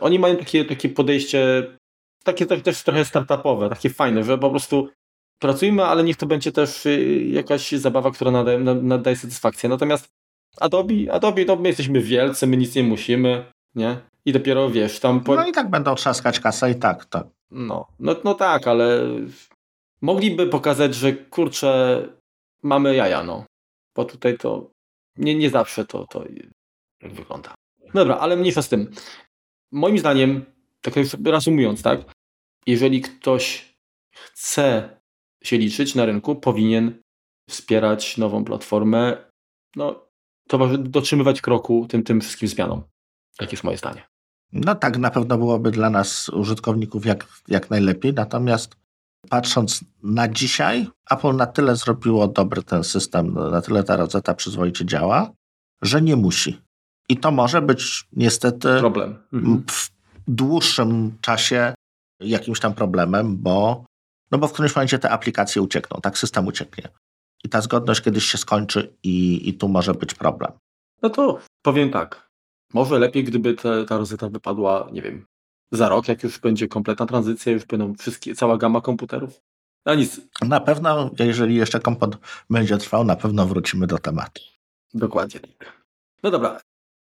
A: oni mają takie, takie podejście, takie też trochę startupowe, takie fajne, że po prostu pracujmy, ale niech to będzie też y, jakaś zabawa, która nadaje, nadaje satysfakcję. Natomiast Adobe, Adobe, no my jesteśmy wielcy, my nic nie musimy, nie? I dopiero wiesz, tam...
B: Po... No i tak będą trzaskać kasę i tak, tak.
A: No, no, no tak, ale mogliby pokazać, że kurczę, mamy jaja, no. Bo tutaj to nie, nie zawsze to, to wygląda. Dobra, ale mniejsza z tym moim zdaniem, tak już reasumując, tak, jeżeli ktoś chce się liczyć na rynku, powinien wspierać nową platformę, no, dotrzymywać kroku tym, tym wszystkim zmianom. Tak jest moje zdanie.
B: No tak, na pewno byłoby dla nas, użytkowników, jak, jak najlepiej. Natomiast patrząc na dzisiaj, Apple na tyle zrobiło dobry ten system, na tyle ta rozeta przyzwoicie działa, że nie musi. I to może być niestety
A: problem.
B: Mhm. w dłuższym czasie jakimś tam problemem, bo, no bo w którymś momencie te aplikacje uciekną, tak system ucieknie. I ta zgodność kiedyś się skończy i, i tu może być problem.
A: No to powiem tak. Może lepiej, gdyby te, ta rozeta wypadła, nie wiem, za rok, jak już będzie kompletna tranzycja, już będą wszystkie, cała gama komputerów. A nic.
B: Na pewno, jeżeli jeszcze komputer będzie trwał, na pewno wrócimy do tematu.
A: Dokładnie tak. No dobra,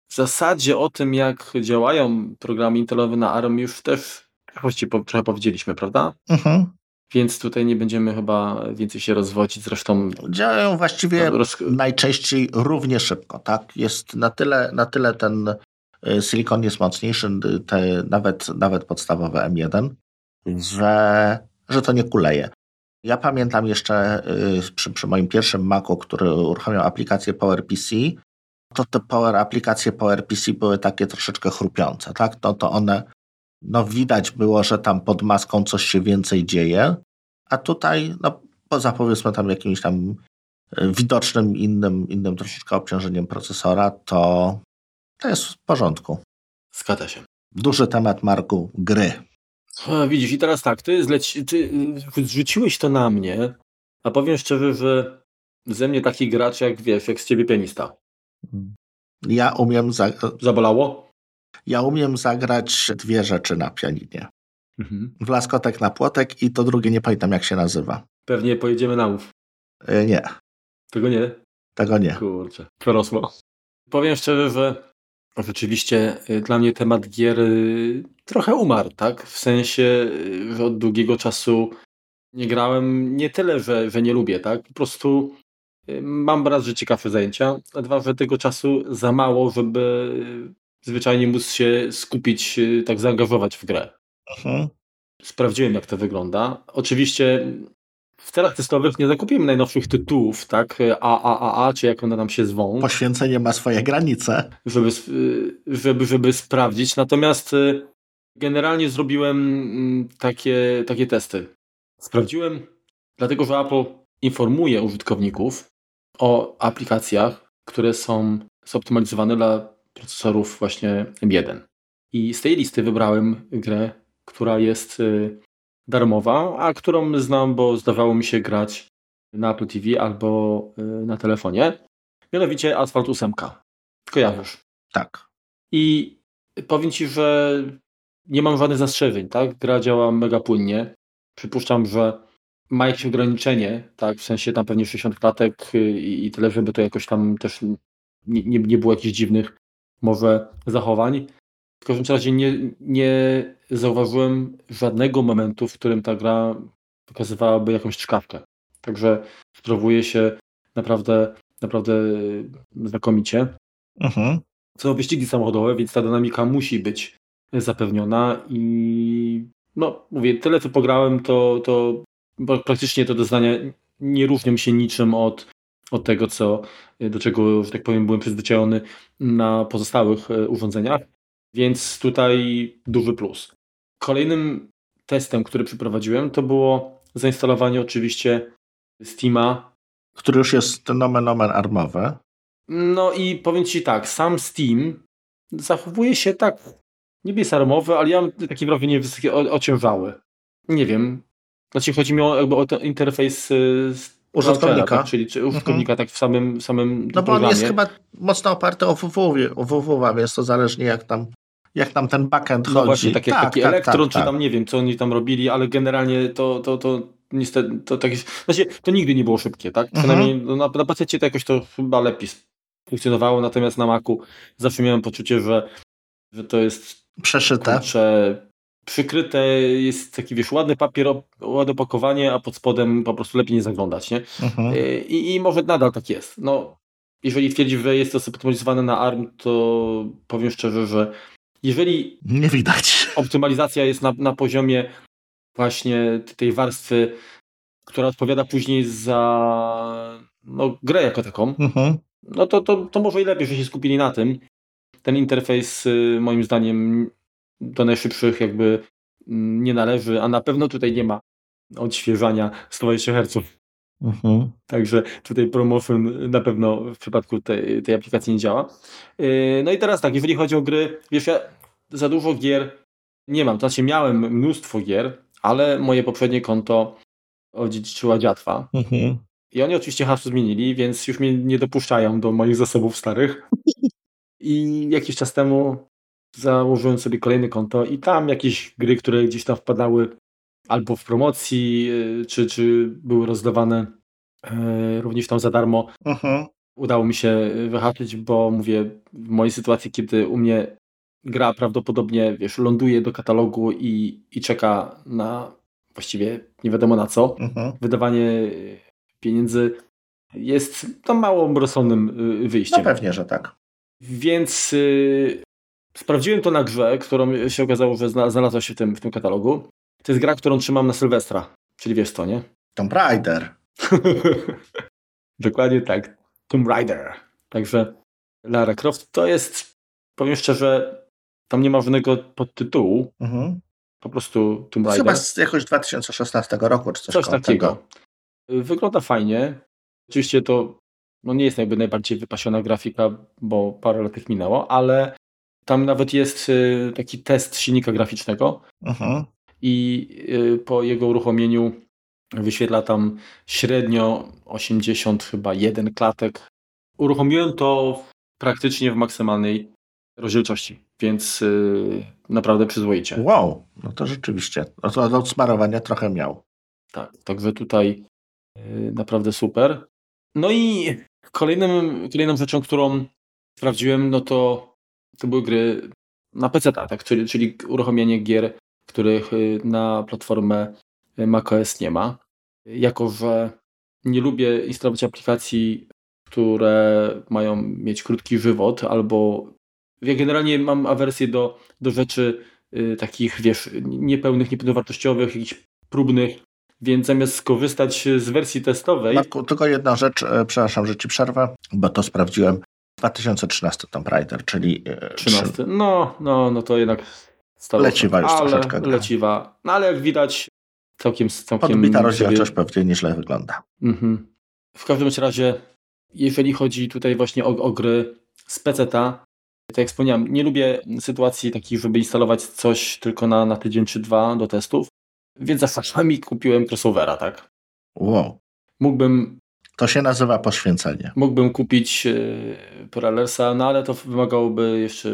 A: w zasadzie o tym, jak działają programy intelowe na ARM już też właściwie trochę powiedzieliśmy, prawda? Mhm. Więc tutaj nie będziemy chyba więcej się rozwodzić. Zresztą
B: działają właściwie roz... najczęściej równie szybko. Tak? Jest na tyle, na tyle ten y, silikon jest mocniejszy, te, nawet, nawet podstawowe M1, że, że to nie kuleje. Ja pamiętam jeszcze y, przy, przy moim pierwszym Macu, który uruchamiał aplikację PowerPC, to te Power aplikacje PowerPC były takie troszeczkę chrupiące, tak? No to one, no widać było, że tam pod maską coś się więcej dzieje, a tutaj, no poza powiedzmy tam jakimś tam e, widocznym innym, innym troszeczkę obciążeniem procesora, to to jest w porządku.
A: Zgadza się.
B: Duży temat, Marku, gry.
A: A, widzisz, i teraz tak, ty, zleci, ty zrzuciłeś to na mnie, a powiem szczerze, że ze mnie taki gracz jak wiesz, jak z ciebie pianista.
B: Ja umiem. Za...
A: Zabolało?
B: Ja umiem zagrać dwie rzeczy na pianinie. Mhm. Wlaskotek na płotek i to drugie nie pamiętam jak się nazywa.
A: Pewnie pojedziemy na mów.
B: E, nie.
A: Tego nie?
B: Tego nie.
A: Kurczę, przerosło. Powiem szczerze, że rzeczywiście y, dla mnie temat gier y, trochę umarł, tak? W sensie, y, że od długiego czasu nie grałem, nie tyle, że, że nie lubię, tak? Po prostu Mam raz, że ciekawsze zajęcia, a dwa, że tego czasu za mało, żeby zwyczajnie móc się skupić, tak zaangażować w grę. Mhm. Sprawdziłem, jak to wygląda. Oczywiście w celach testowych nie zakupimy najnowszych tytułów, tak? AAAA, czy jak one nam się zwą.
B: Poświęcenie ma swoje granice.
A: Żeby, żeby, żeby sprawdzić. Natomiast y, generalnie zrobiłem mm, takie, takie testy. Sprawdziłem, dlatego że Apple informuje użytkowników, o aplikacjach, które są zoptymalizowane dla procesorów właśnie M1. I z tej listy wybrałem grę, która jest y, darmowa, a którą znam, bo zdawało mi się grać na Apple TV albo y, na telefonie. Mianowicie Asphalt 8. Kojarzysz?
B: Tak.
A: I powiem Ci, że nie mam żadnych zastrzeżeń, tak? Gra działa mega płynnie. Przypuszczam, że ma jakieś ograniczenie, tak, w sensie tam pewnie 60 klatek y, i, i tyle, żeby to jakoś tam też nie, nie, nie było jakichś dziwnych może zachowań. W każdym razie nie, nie zauważyłem żadnego momentu, w którym ta gra pokazywałaby jakąś czkawkę. Także sprawuje się naprawdę, naprawdę znakomicie. Mhm. Są wyścigi samochodowe, więc ta dynamika musi być zapewniona i no mówię, tyle co pograłem, to, to praktycznie te doznania nie różnią się niczym od, od tego, co, do czego, że tak powiem, byłem przyzwyczajony na pozostałych urządzeniach, więc tutaj duży plus. Kolejnym testem, który przeprowadziłem, to było zainstalowanie oczywiście Steama.
B: Który już jest nomen omen armowy.
A: No i powiem Ci tak, sam Steam zachowuje się tak, niby jest armowy, ale ja mam takie wrażenie wysokie, ociężały. Nie wiem. Znaczy chodzi mi o, jakby o ten interfejs y,
B: użytkownika,
A: tak? czyli czy mhm. użytkownika tak w samym, samym
B: No bo on jest chyba mocno oparty o WWW, o WWW, więc to zależnie jak tam jak tam ten backend no chodzi.
A: Właśnie, tak jak tak, taki tak, elektron, tak, czy tak. tam nie wiem, co oni tam robili, ale generalnie to, to, to niestety to tak jest, znaczy, to nigdy nie było szybkie, tak? Mhm. Przynajmniej mhm. na, na PC to jakoś to chyba lepiej funkcjonowało, natomiast na Macu zawsze miałem poczucie, że, że to jest
B: przeszyte.
A: Kurczę, przykryte, jest taki wiesz, ładny papier, ładne opakowanie, a pod spodem po prostu lepiej nie zaglądać, nie? Mhm. I, I może nadal tak jest. No, jeżeli twierdzisz, że jest to zoptymalizowane na ARM, to powiem szczerze, że jeżeli
B: nie widać.
A: Optymalizacja jest na, na poziomie właśnie tej warstwy, która odpowiada później za no, grę jako taką, mhm. no to, to, to może i lepiej, że się skupili na tym. Ten interfejs y, moim zdaniem do najszybszych jakby mm, nie należy, a na pewno tutaj nie ma odświeżania 120 Hz. Mhm. Także tutaj promotion na pewno w przypadku tej, tej aplikacji nie działa. Y, no i teraz tak, jeżeli chodzi o gry, wiesz, ja za dużo gier nie mam. To znaczy miałem mnóstwo gier, ale moje poprzednie konto odziedziczyła dziatwa. Mhm. I oni oczywiście hasło zmienili, więc już mnie nie dopuszczają do moich zasobów starych. I jakiś czas temu założyłem sobie kolejne konto i tam jakieś gry, które gdzieś tam wpadały albo w promocji, y, czy, czy były rozdawane e, również tam za darmo. Mhm. Udało mi się wyhaczyć, bo mówię, w mojej sytuacji, kiedy u mnie gra prawdopodobnie, wiesz, ląduje do katalogu i, i czeka na właściwie nie wiadomo na co. Mhm. Wydawanie pieniędzy jest tam mało rozsądnym wyjściem.
B: No pewnie, że tak.
A: Więc sprawdziłem to na grze, którą się okazało, że znalazła się w tym, w tym katalogu. To jest gra, którą trzymam na Sylwestra, czyli wiesz to, nie?
B: Tomb Raider.
A: Dokładnie tak. Tomb Raider. Także Lara Croft to jest, powiem szczerze, tam nie ma żadnego podtytułu. Mhm. Po prostu Tomb Raider.
B: Chyba z jakoś 2016 roku, czy coś, coś takiego.
A: Wygląda fajnie. Oczywiście to no nie jest jakby najbardziej wypasiona grafika, bo parę lat minęło, ale tam nawet jest y, taki test silnika graficznego mhm. i y, po jego uruchomieniu wyświetla tam średnio 80 chyba jeden klatek. Uruchomiłem to praktycznie w maksymalnej rozdzielczości, więc yy, naprawdę przyzwoicie.
B: Wow, no to rzeczywiście. No to od smarowania trochę miał.
A: Tak, także tutaj yy, naprawdę super. No i kolejnym, kolejną rzeczą, którą sprawdziłem, no to, to były gry na PC, tak, czyli, czyli uruchomienie gier, których y, na platformę macOS nie ma. Jako, że nie lubię instalować aplikacji, które mają mieć krótki żywot albo ja generalnie mam awersję do, do rzeczy y, takich, wiesz, niepełnych, niepełnowartościowych, jakichś próbnych, więc zamiast skorzystać z wersji testowej...
B: Marku, tylko jedna rzecz, e, przepraszam, że ci przerwę, bo to sprawdziłem. 2013 Tomb Raider, czyli...
A: E, 13. No, no, no to jednak...
B: Stało leciwa już ale, troszeczkę.
A: Leciwa. No ale jak widać, całkiem... całkiem
B: Podbita rozdzielczość sobie... pewnie nieźle wygląda. Mhm.
A: W każdym razie, jeżeli chodzi tutaj właśnie o, o gry z PC-ta, tak jak wspomniałem, nie lubię sytuacji takich, żeby instalować coś tylko na, na tydzień czy dwa do testów, więc za czasami kupiłem crossovera, tak?
B: Wow.
A: Mógłbym...
B: To się nazywa poświęcenie.
A: Mógłbym kupić yy, Paralelsa, no ale to wymagałoby jeszcze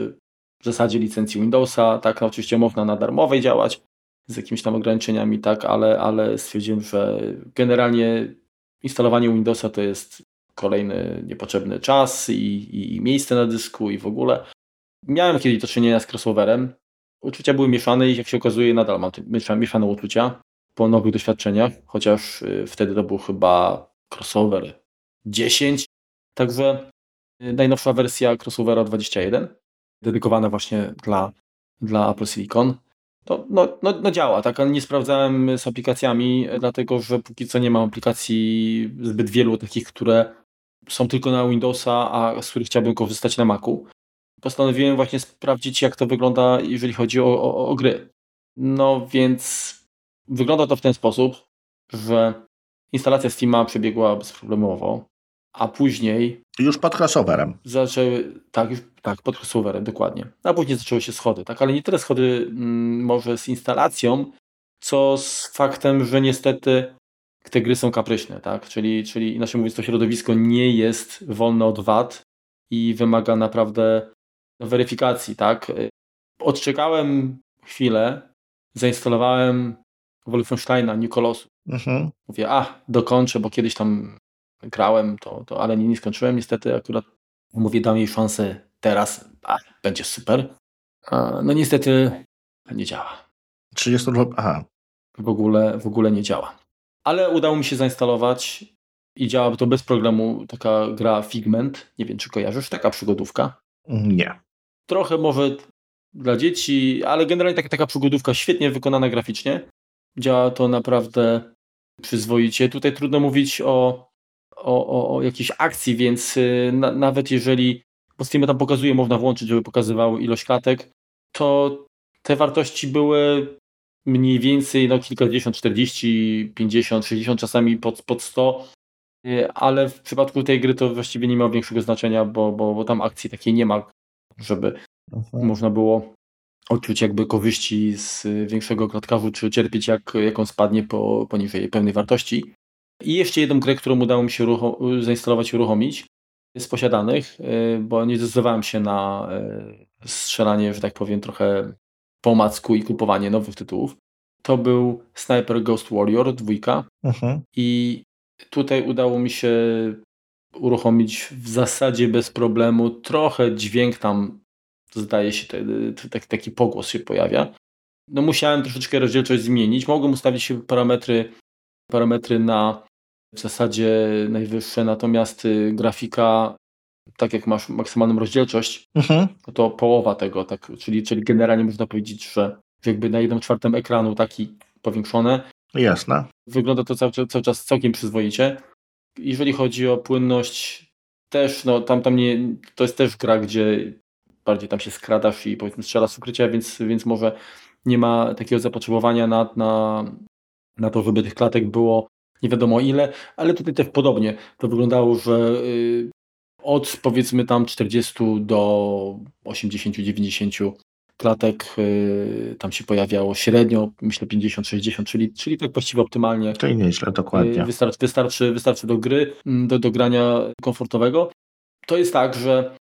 A: w zasadzie licencji Windowsa, tak, no, oczywiście można na darmowej działać z jakimiś tam ograniczeniami, tak, ale, ale stwierdziłem, że generalnie instalowanie Windowsa to jest kolejny niepotrzebny czas i, i miejsce na dysku i w ogóle. Miałem kiedyś do czynienia z crossoverem. Uczucia były mieszane i jak się okazuje nadal mam mieszane uczucia po nowych doświadczeniach, chociaż y, wtedy to był chyba crossover 10. Także y, najnowsza wersja crossovera 21, dedykowana właśnie dla, dla Apple Silicon. To, no, no, no działa, tak, ale nie sprawdzałem z aplikacjami, dlatego że póki co nie mam aplikacji zbyt wielu takich, które są tylko na Windowsa, a z których chciałbym korzystać na Macu. Postanowiłem właśnie sprawdzić, jak to wygląda, jeżeli chodzi o, o, o gry. No więc wygląda to w ten sposób, że instalacja Steama przebiegła bezproblemowo, a później.
B: Już pod crossoverem.
A: Zaczęły, tak, już, tak, pod crossoverem, dokładnie. A później zaczęły się schody, tak, ale nie tyle schody mm, może z instalacją, co z faktem, że niestety te gry są kapryśne, tak? Czyli, czyli inaczej mówiąc, to środowisko nie jest wolne od wad i wymaga naprawdę weryfikacji, tak? Odczekałem chwilę, zainstalowałem Wolfensteina, New Colossus. Mhm. Mówię, a, dokończę, bo kiedyś tam grałem, to, to, ale nie, nie skończyłem niestety, akurat mówię, dam jej szansę teraz, a, będzie super. A, no niestety nie działa.
B: 30 aha.
A: W ogóle, w ogóle nie działa. Ale udało mi się zainstalować i działa to bez problemu taka gra Figment. Nie wiem, czy kojarzysz, taka przygodówka.
B: Nie.
A: Trochę może dla dzieci, ale generalnie taka, taka przygodówka świetnie wykonana graficznie. Działa to naprawdę przyzwoicie. Tutaj trudno mówić o, o, o, o jakiejś akcji, więc y, na, nawet jeżeli, bo Steam tam pokazuje, można włączyć, żeby pokazywały ilość klatek, to te wartości były mniej więcej no, kilkadziesiąt, 40, 50, 60, czasami pod, pod 100, y, ale w przypadku tej gry to właściwie nie ma większego znaczenia, bo, bo, bo tam akcji takiej nie ma, żeby Aha. można było odczuć jakby korzyści z większego klatkarzu, czy cierpieć jak, jak on spadnie po, poniżej pewnej wartości. I jeszcze jedną grę, którą udało mi się uruchom- zainstalować i uruchomić z posiadanych, y, bo nie zdecydowałem się na y, strzelanie, że tak powiem, trochę po macku i kupowanie nowych tytułów. To był Sniper Ghost Warrior 2 mhm. i tutaj udało mi się uruchomić w zasadzie bez problemu. Trochę dźwięk tam zdaje się, taki, taki pogłos się pojawia. No musiałem troszeczkę rozdzielczość zmienić. Mogłem ustawić parametry, parametry na w zasadzie najwyższe, natomiast y, grafika, tak jak masz maksymalną rozdzielczość, mhm. to połowa tego, tak, czyli, czyli generalnie można powiedzieć, że jakby na jedną czwartą ekranu taki powiększone.
B: Jasne.
A: Wygląda to cały, cały czas całkiem przyzwoicie. Jeżeli chodzi o płynność, też, no tam, tam nie, to jest też gra, gdzie bardziej tam się skradasz i powiedzmy strzela z ukrycia, więc, więc może nie ma takiego zapotrzebowania na, na, na to, żeby tych klatek było nie wiadomo ile, ale tutaj też podobnie to wyglądało, że y, od powiedzmy tam 40 do 80-90 klatek y, tam się pojawiało średnio, myślę 50-60, czyli, czyli tak właściwie optymalnie.
B: To i nieźle, dokładnie.
A: Y, wystarczy, wystarczy, wystarczy do gry, mm, do, do grania komfortowego. To jest tak, że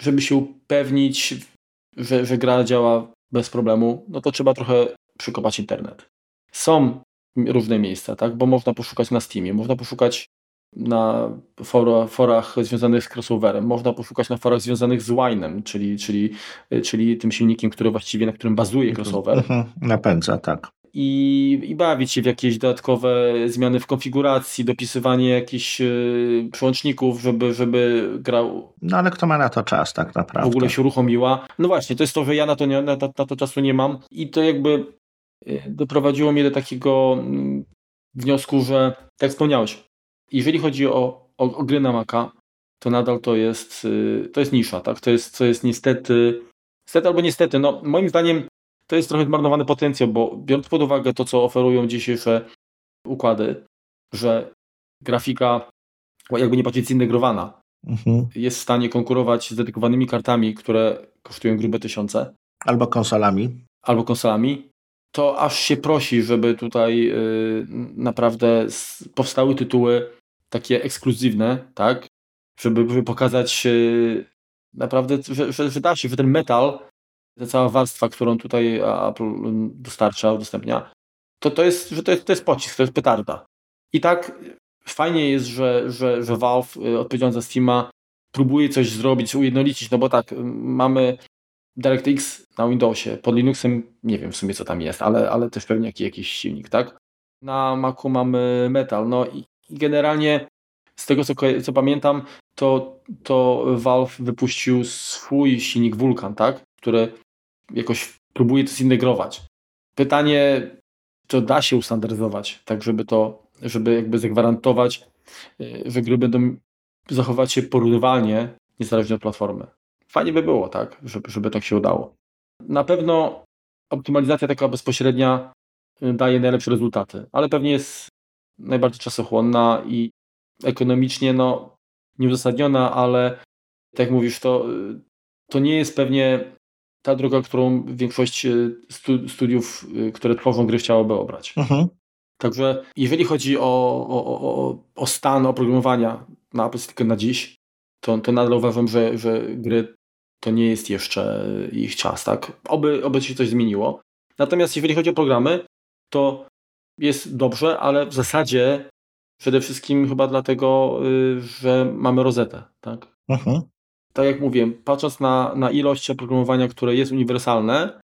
A: żeby się upewnić, że, że gra działa bez problemu, no to trzeba trochę przykopać internet. Są różne miejsca, tak? Bo można poszukać na Steamie, można poszukać na fora, forach związanych z crossoverem, można poszukać na forach związanych z Wine'em, czyli, czyli, czyli tym silnikiem, który właściwie, na którym bazuje crossover. Mhm,
B: napędza, tak
A: i, i bawić się w jakieś dodatkowe zmiany w konfiguracji, dopisywanie jakichś yy, przełączników, żeby, żeby grał.
B: No ale kto ma na to czas tak naprawdę?
A: W ogóle się uruchomiła. No właśnie, to jest to, że ja na to, nie, na, na to czasu nie mam i to jakby yy, doprowadziło mnie do takiego yy, wniosku, że tak wspomniałeś, jeżeli chodzi o, o, o gry na Maca, to nadal to jest, y, to jest nisza, tak? To jest, to jest niestety, niestety albo niestety, no moim zdaniem to jest trochę zmarnowany potencjał, bo biorąc pod uwagę to, co oferują dzisiejsze układy, że grafika, jakby nie patrzeć, zintegrowana, mhm. jest w stanie konkurować z dedykowanymi kartami, które kosztują grube tysiące.
B: Albo konsolami.
A: Albo konsolami. To aż się prosi, żeby tutaj yy, naprawdę powstały tytuły takie ekskluzywne, tak? Żeby, żeby pokazać yy, naprawdę, że, że, że da się, że ten metal ta cała warstwa, którą tutaj Apple dostarcza, udostępnia, to, to, jest, że to, jest, to jest pocisk, to jest petarda. I tak fajnie jest, że, że, że Valve, y, odpowiedzialny za Steama, próbuje coś zrobić, ujednolicić, no bo tak, mamy DirectX na Windowsie, pod Linuxem nie wiem w sumie co tam jest, ale, ale też pewnie jakiś, jakiś silnik, tak? Na Macu mamy Metal, no i, i generalnie z tego co, co pamiętam, to, to Valve wypuścił swój silnik Vulkan, tak? Który jakoś próbuje to zintegrować. Pytanie, czy da się ustandaryzować, tak żeby to, żeby jakby zagwarantować, y, że gry będą zachować się porównywalnie, niezależnie od platformy. Fajnie by było, tak, żeby, żeby tak się udało. Na pewno optymalizacja taka bezpośrednia y, daje najlepsze rezultaty, ale pewnie jest najbardziej czasochłonna i ekonomicznie no, nieuzasadniona, ale tak jak mówisz, to, y, to nie jest pewnie ta droga, którą większość y, studiów, które tworzą gry, chciałoby obrać. Mhm. Także jeżeli chodzi o, o, o, o stan oprogramowania na Apple tylko na dziś, to, to nadal uważam, że, że gry to nie jest jeszcze ich czas, tak? Oby, oby się coś zmieniło. Natomiast jeżeli chodzi o programy, to jest dobrze, ale w zasadzie przede wszystkim chyba dlatego, że mamy rozetę, tak? Mhm. Tak jak mówiłem, patrząc na, na ilość oprogramowania, które jest uniwersalne,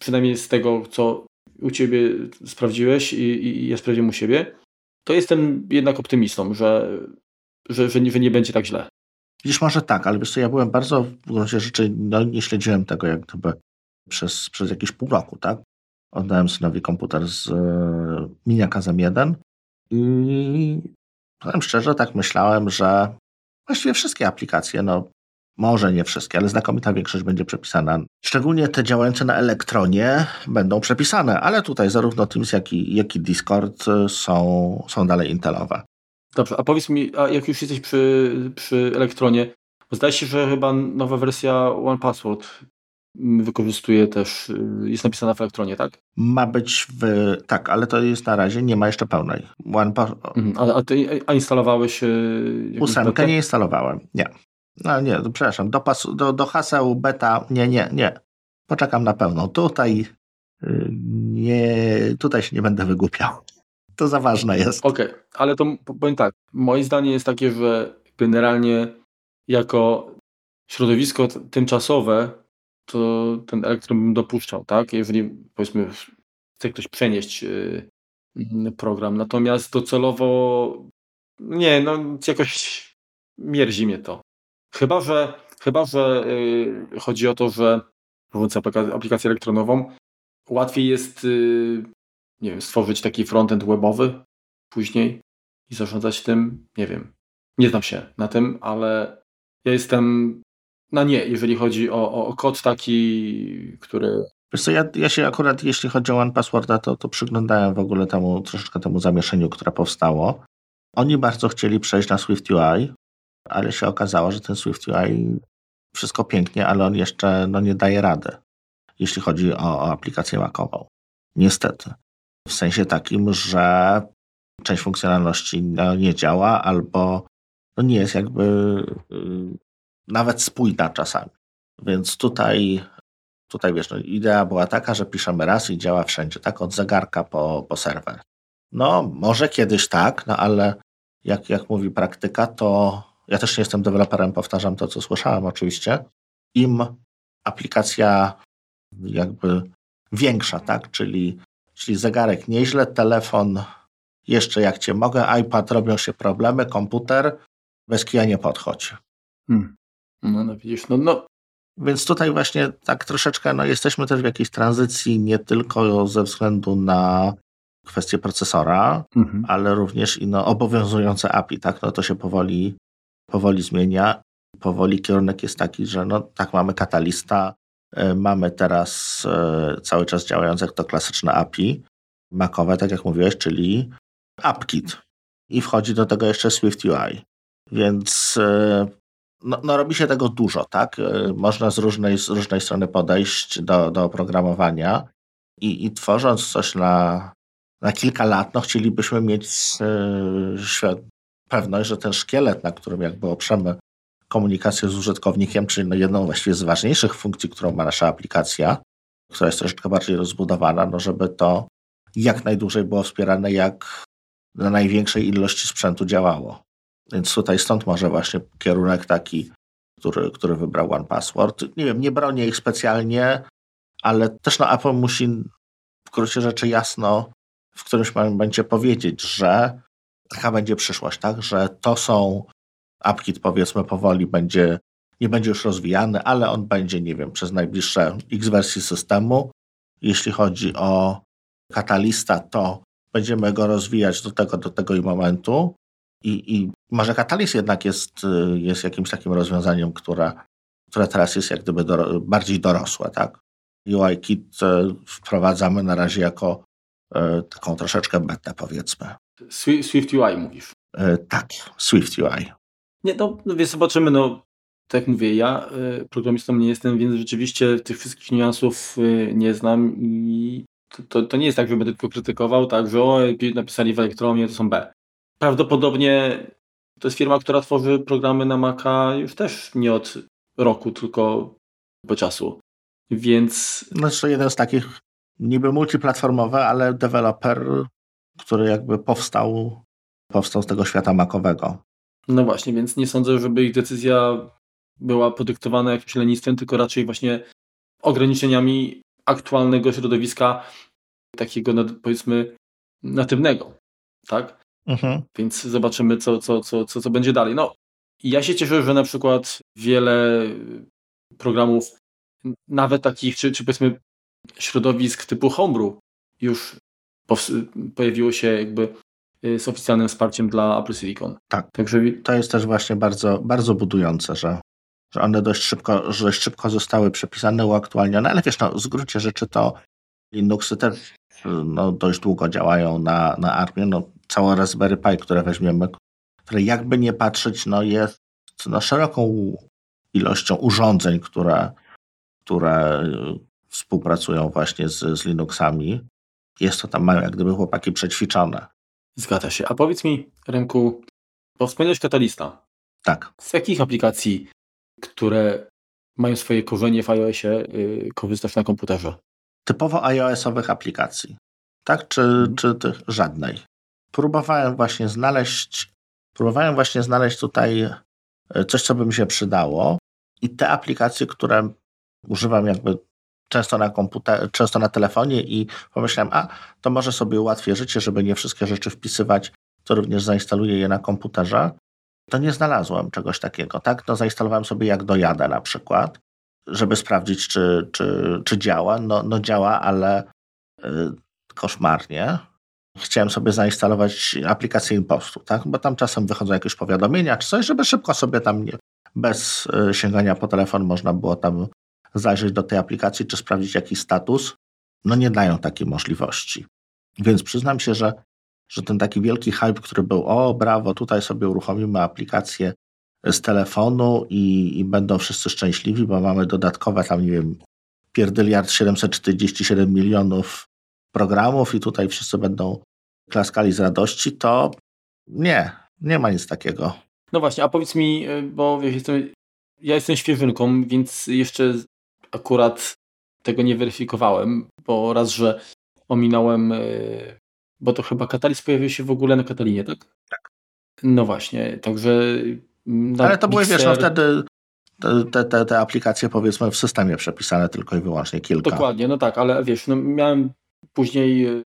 A: przynajmniej z tego, co u Ciebie sprawdziłeś i, i ja sprawdziłem u siebie, to jestem jednak optymistą, że, że, że, nie, że nie będzie tak źle.
B: Widzisz, może tak, ale wiesz co, ja byłem bardzo w gruncie rzeczy, no nie śledziłem tego jak gdyby przez, przez jakieś pół roku, tak? Oddałem synowi komputer z e, Miniaka z M1 i powiem szczerze, tak myślałem, że właściwie wszystkie aplikacje, no może nie wszystkie, ale znakomita większość będzie przepisana. Szczególnie te działające na elektronie będą przepisane, ale tutaj zarówno Teams, jak i, jak i Discord e, są, są dalej intelowe.
A: Dobrze, a powiedz mi, a jak już jesteś przy, przy elektronie, zdaje się, że chyba nowa wersja One Password wykorzystuje też, y, jest napisana w elektronie, tak?
B: Ma być w, tak, ale to jest na razie, nie ma jeszcze pełnej. One
A: mhm, a, a ty a instalowałeś
B: y, Ósemkę nie instalowałem, nie. No nie, przepraszam, do, pas, do, do haseł beta, nie, nie, nie. Poczekam na pełną. Tutaj y, nie, tutaj się nie będę wygłupiał. To za ważne jest.
A: Okej, okay, ale to powiem tak, moje zdanie jest takie, że generalnie jako środowisko tymczasowe to ten elektron bym dopuszczał, tak? Jeżeli powiedzmy chce ktoś przenieść yy, program. Natomiast docelowo nie, no jakoś mierzi mnie to. Chyba, że chyba, że yy, chodzi o to, że prowadząc aplikację elektronową, łatwiej jest yy, nie wiem, stworzyć taki frontend webowy później i zarządzać tym, nie wiem. Nie znam się na tym, ale ja jestem na nie, jeżeli chodzi o, o kod taki, który...
B: Wiesz co, ja, ja się akurat, jeśli chodzi o One Passworda, to, to przyglądałem w ogóle temu, troszeczkę temu zamieszaniu, które powstało. Oni bardzo chcieli przejść na Swift UI, ale się okazało, że ten Swift UI wszystko pięknie, ale on jeszcze no, nie daje rady, jeśli chodzi o, o aplikację Macową. Niestety. W sensie takim, że część funkcjonalności no, nie działa albo no, nie jest jakby y, nawet spójna czasami. Więc tutaj, tutaj wiesz, no, idea była taka, że piszemy raz i działa wszędzie, tak od zegarka po, po serwer. No, może kiedyś tak, no ale jak, jak mówi praktyka, to ja też nie jestem deweloperem, powtarzam to, co słyszałem oczywiście. Im aplikacja jakby większa, tak, czyli, czyli zegarek nieźle, telefon jeszcze jak cię mogę, iPad robią się problemy, komputer bez kija nie podchodzi. Hmm.
A: No, no widzisz, no, no.
B: Więc tutaj właśnie tak troszeczkę no, jesteśmy też w jakiejś tranzycji nie tylko ze względu na kwestię procesora, mhm. ale również i no, obowiązujące API, tak? No to się powoli, powoli zmienia. Powoli kierunek jest taki, że no tak mamy katalista, y, mamy teraz y, cały czas działające to klasyczne API makowe, tak jak mówiłeś, czyli AppKit. I wchodzi do tego jeszcze Swift UI. Więc y, no, no, robi się tego dużo, tak? E, można z różnej, z różnej strony podejść do, do oprogramowania i, i tworząc coś na, na kilka lat, no chcielibyśmy mieć yy, pewność, że ten szkielet, na którym jakby oprzemy komunikację z użytkownikiem, czyli no jedną właściwie z ważniejszych funkcji, którą ma nasza aplikacja, która jest troszeczkę bardziej rozbudowana, no żeby to jak najdłużej było wspierane, jak na największej ilości sprzętu działało. Więc tutaj stąd może właśnie kierunek taki, który, który wybrał One Password. Nie wiem, nie bronię ich specjalnie, ale też no Apple musi w gruncie rzeczy jasno w którymś momencie powiedzieć, że taka będzie przyszłość, tak? Że to są AppKit powiedzmy powoli będzie, nie będzie już rozwijany, ale on będzie, nie wiem, przez najbliższe X wersji systemu. Jeśli chodzi o katalista, to będziemy go rozwijać do tego, do tego i momentu i, i Może Catalyst jednak jest, jest jakimś takim rozwiązaniem, które, które teraz jest jak gdyby do, bardziej dorosłe, tak? UIKit y, wprowadzamy na razie jako y, taką troszeczkę betę, powiedzmy.
A: Swift UI mówisz?
B: Tak, Swift UI.
A: Nie, no, no więc zobaczymy, no tak jak mówię, ja programistą nie jestem, więc rzeczywiście tych wszystkich niuansów nie znam i to, to, to nie jest tak, że będę tylko krytykował, tak, że o, napisali w Elektromie, to są B. Prawdopodobnie to jest firma, która tworzy programy na Maca już też nie od roku, tylko po czasu. Więc.
B: Znaczy, jeden z takich niby multiplatformowy, ale deweloper, który jakby powstał, powstał z tego świata makowego.
A: No właśnie, więc nie sądzę, żeby ich decyzja była podyktowana jakimś lenistwem, tylko raczej właśnie ograniczeniami aktualnego środowiska takiego powiedzmy natywnego, tak? Mhm. Więc zobaczymy, co, co, co, co, co będzie dalej. No, ja się cieszę, że na przykład wiele programów, nawet takich, czy, czy powiedzmy środowisk typu Homebrew już pojawiło się jakby y, z oficjalnym wsparciem dla Apple Silicon.
B: Tak. Także to jest też właśnie bardzo, bardzo budujące, że, że one dość szybko, dość szybko zostały przepisane, uaktualnione, ale wiesz, no, w gruncie rzeczy to Linuxy też no, dość długo działają na, na armię. No, cała Raspberry Pi, które weźmiemy, które jakby nie patrzeć, no jest no, szeroką ilością urządzeń, które, które współpracują właśnie z, z Linuxami. Jest to tam, mają jak gdyby chłopaki przećwiczone.
A: Zgadza się. A powiedz mi, Remku, bo wspomniałeś Katalista.
B: Tak.
A: Z jakich aplikacji, które mają swoje korzenie w iOSie, yy, korzystasz na komputerze?
B: Typowo iOS-owych aplikacji. Tak? Czy, mhm. czy tych żadnej? próbowałem właśnie znaleźć, próbowałem właśnie znaleźć tutaj e, coś, co by mi się przydało. I te aplikacje, które używam jakby często na komputerze, często na telefonie i pomyślałem, a to może sobie ułatwię życie, żeby nie wszystkie rzeczy wpisywać, to również zainstaluję je na komputerze. To nie znalazłem czegoś takiego, tak? No zainstalowałem sobie jak dojadę na przykład, żeby sprawdzić, czy, czy, czy działa. No, no działa, ale yy, koszmarnie chciałem sobie zainstalować aplikację impostu, tak? bo tam czasem wychodzą jakieś powiadomienia czy coś, żeby szybko sobie tam nie, bez e, sięgania po telefon można było tam zajrzeć do tej aplikacji czy sprawdzić jakiś status. No nie dają takiej możliwości. Więc przyznam się, że, że ten taki wielki hype, który był, o brawo, tutaj sobie uruchomimy aplikację z telefonu i, i będą wszyscy szczęśliwi, bo mamy dodatkowe tam, nie wiem, pierdyliard 747 milionów programów i tutaj wszyscy będą klaskali z radości, to nie, nie ma nic takiego.
A: No właśnie, a powiedz mi, y, bo wiesz, jestem, ja jestem świeżynką, więc jeszcze akurat tego nie weryfikowałem, bo raz, że ominąłem, y, bo to chyba Katalis pojawił się w ogóle na Katalinie, tak?
B: Tak.
A: No właśnie, także...
B: Ale to były, wiesz, no wtedy te, te, te aplikacje powiedzmy w systemie przepisane tylko i wyłącznie kilka.
A: Dokładnie, no tak, ale wiesz, no miałem Później e,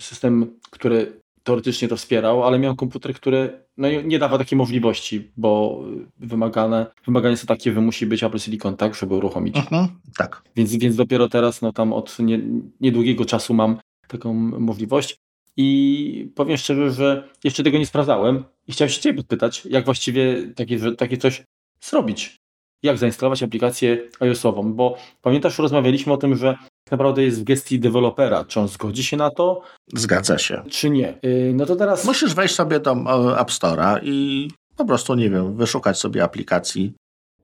A: system, który teoretycznie to wspierał, ale miał komputer, który no, nie dawał takiej możliwości, bo wymagane, wymagania są takie, że musi być Apple Silicon, tak, żeby uruchomić.
B: Mhm, tak.
A: Więc, więc dopiero teraz, no tam od nie, niedługiego czasu mam taką możliwość. I powiem szczerze, że jeszcze tego nie sprawdzałem i chciałem się Ciebie podpytać, jak właściwie takie, takie coś zrobić. Jak zainstalować aplikację iOS-ową, bo pamiętasz, rozmawialiśmy o tym, że naprawdę jest w gestii dewelopera. Czy on zgodzi się na to?
B: Zgadza się.
A: Czy nie? Y, no to teraz...
B: Musisz wejść sobie do App Store'a i po prostu, nie wiem, wyszukać sobie aplikacji,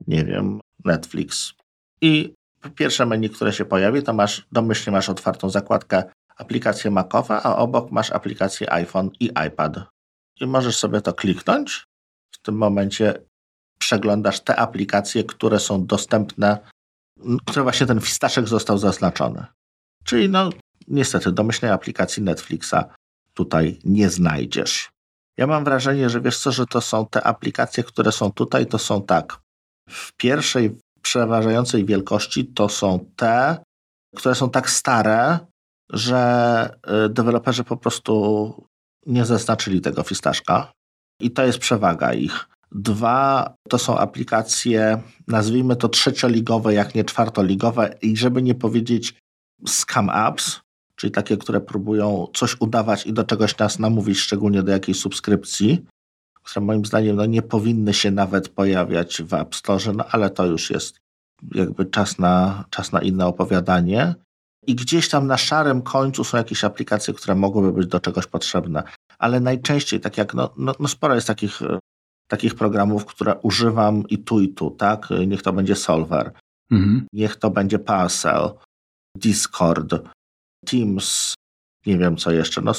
B: nie wiem, Netflix. I pierwsze menu, które się pojawi, to masz, domyślnie masz otwartą zakładkę aplikacje Macowe, a obok masz aplikację iPhone i iPad. I możesz sobie to kliknąć. W tym momencie przeglądasz te aplikacje, które są dostępne które właśnie ten fistaszek został zaznaczony. Czyli no niestety domyślnej aplikacji Netflixa tutaj nie znajdziesz. Ja mam wrażenie, że wiesz co, że to są te aplikacje, które są tutaj, to są tak. W pierwszej przeważającej wielkości to są te, które są tak stare, że y, deweloperzy po prostu nie zaznaczyli tego fistaszka. I to jest przewaga ich. Dwa to są aplikacje, nazwijmy to trzecioligowe, jak nie czwartoligowe, i żeby nie powiedzieć scam apps, czyli takie, które próbują coś udawać i do czegoś nas namówić, szczególnie do jakiejś subskrypcji, które moim zdaniem no, nie powinny się nawet pojawiać w App Store, no ale to już jest jakby czas na, czas na inne opowiadanie. I gdzieś tam na szarym końcu są jakieś aplikacje, które mogłyby być do czegoś potrzebne. Ale najczęściej, tak jak no, no, no sporo jest takich, takich programów, które używam i tu, i tu, tak? Niech to będzie Solver, mhm. niech to będzie Parcel, Discord, Teams, nie wiem co jeszcze. No,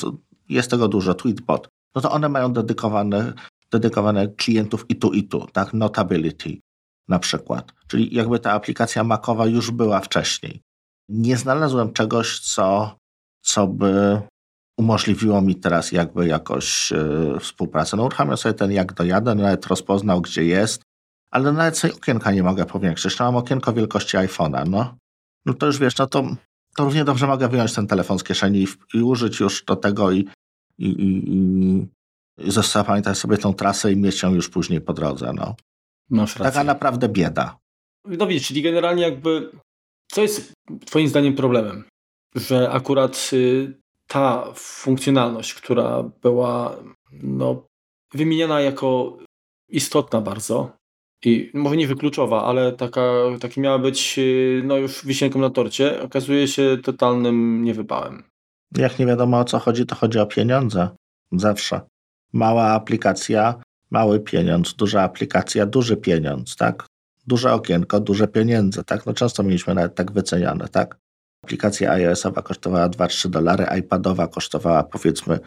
B: jest tego dużo, Tweetbot. No to one mają dedykowane, dedykowane klientów i tu, i tu, tak? Notability na przykład. Czyli jakby ta aplikacja Macowa już była wcześniej. Nie znalazłem czegoś, co, co by umożliwiło mi teraz jakby jakoś yy, współpracę. No uruchamiam sobie ten jak dojadę, nawet rozpoznał, gdzie jest, ale nawet sobie okienka nie mogę powiększyć. No mam okienko wielkości iPhone'a, no. No to już wiesz, no to, to równie dobrze mogę wyjąć ten telefon z kieszeni i, i użyć już do tego i, i, i, i zapamiętać sobie tą trasę i mieć ją już później po drodze, no.
A: Masz rację.
B: Taka naprawdę bieda.
A: No widzisz, czyli generalnie jakby co jest twoim zdaniem problemem? Że akurat y, ta funkcjonalność, która była no, wymieniana jako istotna bardzo i może nie wykluczowa, ale taka, taki miała być y, no już wisienką na torcie, okazuje się totalnym niewypałem.
B: Jak nie wiadomo o co chodzi, to chodzi o pieniądze. Zawsze. Mała aplikacja mały pieniądz, duża aplikacja, duży pieniądz, tak? Duże okienko, duże pieniądze, tak? No często mieliśmy nawet tak wyceniane, tak? Aplikacja iOS-owa kosztowała 2-3 dolary, iPadowa kosztowała powiedzmy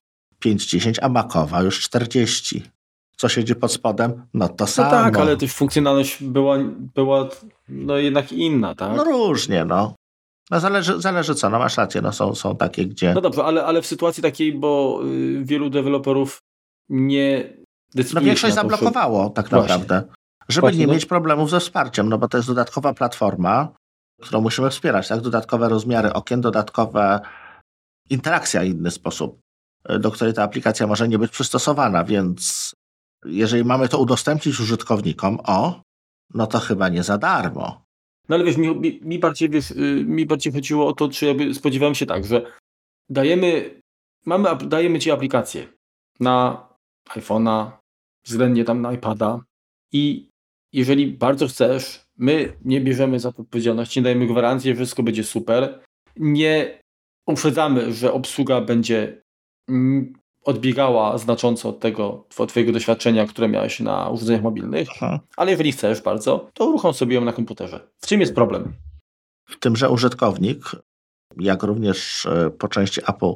B: 5-10, a Macowa już 40. Co siedzi pod spodem? No to samo.
A: No tak, ale też funkcjonalność była, była no jednak inna, tak?
B: No różnie, no. No zależy, zależy co, no masz rację, no są, są takie, gdzie...
A: No dobrze, ale, ale w sytuacji takiej, bo y, wielu deweloperów nie
B: no większość zablokowało tak Właśnie. naprawdę. Żeby Właśnie, nie no. mieć problemów ze wsparciem, no bo to jest dodatkowa platforma, którą musimy wspierać, tak? Dodatkowe rozmiary okien, dodatkowe interakcja inny sposób, do której ta aplikacja może nie być przystosowana, więc jeżeli mamy to udostępnić użytkownikom, o, no to chyba nie za darmo.
A: No ale wiesz, mi, mi, mi bardziej, wiesz, y, mi bardziej chodziło o to, czy jakby spodziewałem się tak, że dajemy, mamy, dajemy Ci aplikację na iPhone'a, względnie tam na iPada i jeżeli bardzo chcesz, my nie bierzemy za to odpowiedzialności, nie dajemy gwarancji, że wszystko będzie super, nie uprzedzamy, że obsługa będzie odbiegała znacząco od tego od twojego doświadczenia, które miałeś na urządzeniach mobilnych, Aha. ale jeżeli chcesz bardzo, to uruchom sobie ją na komputerze. W czym jest problem?
B: W tym, że użytkownik, jak również e, po części Apple,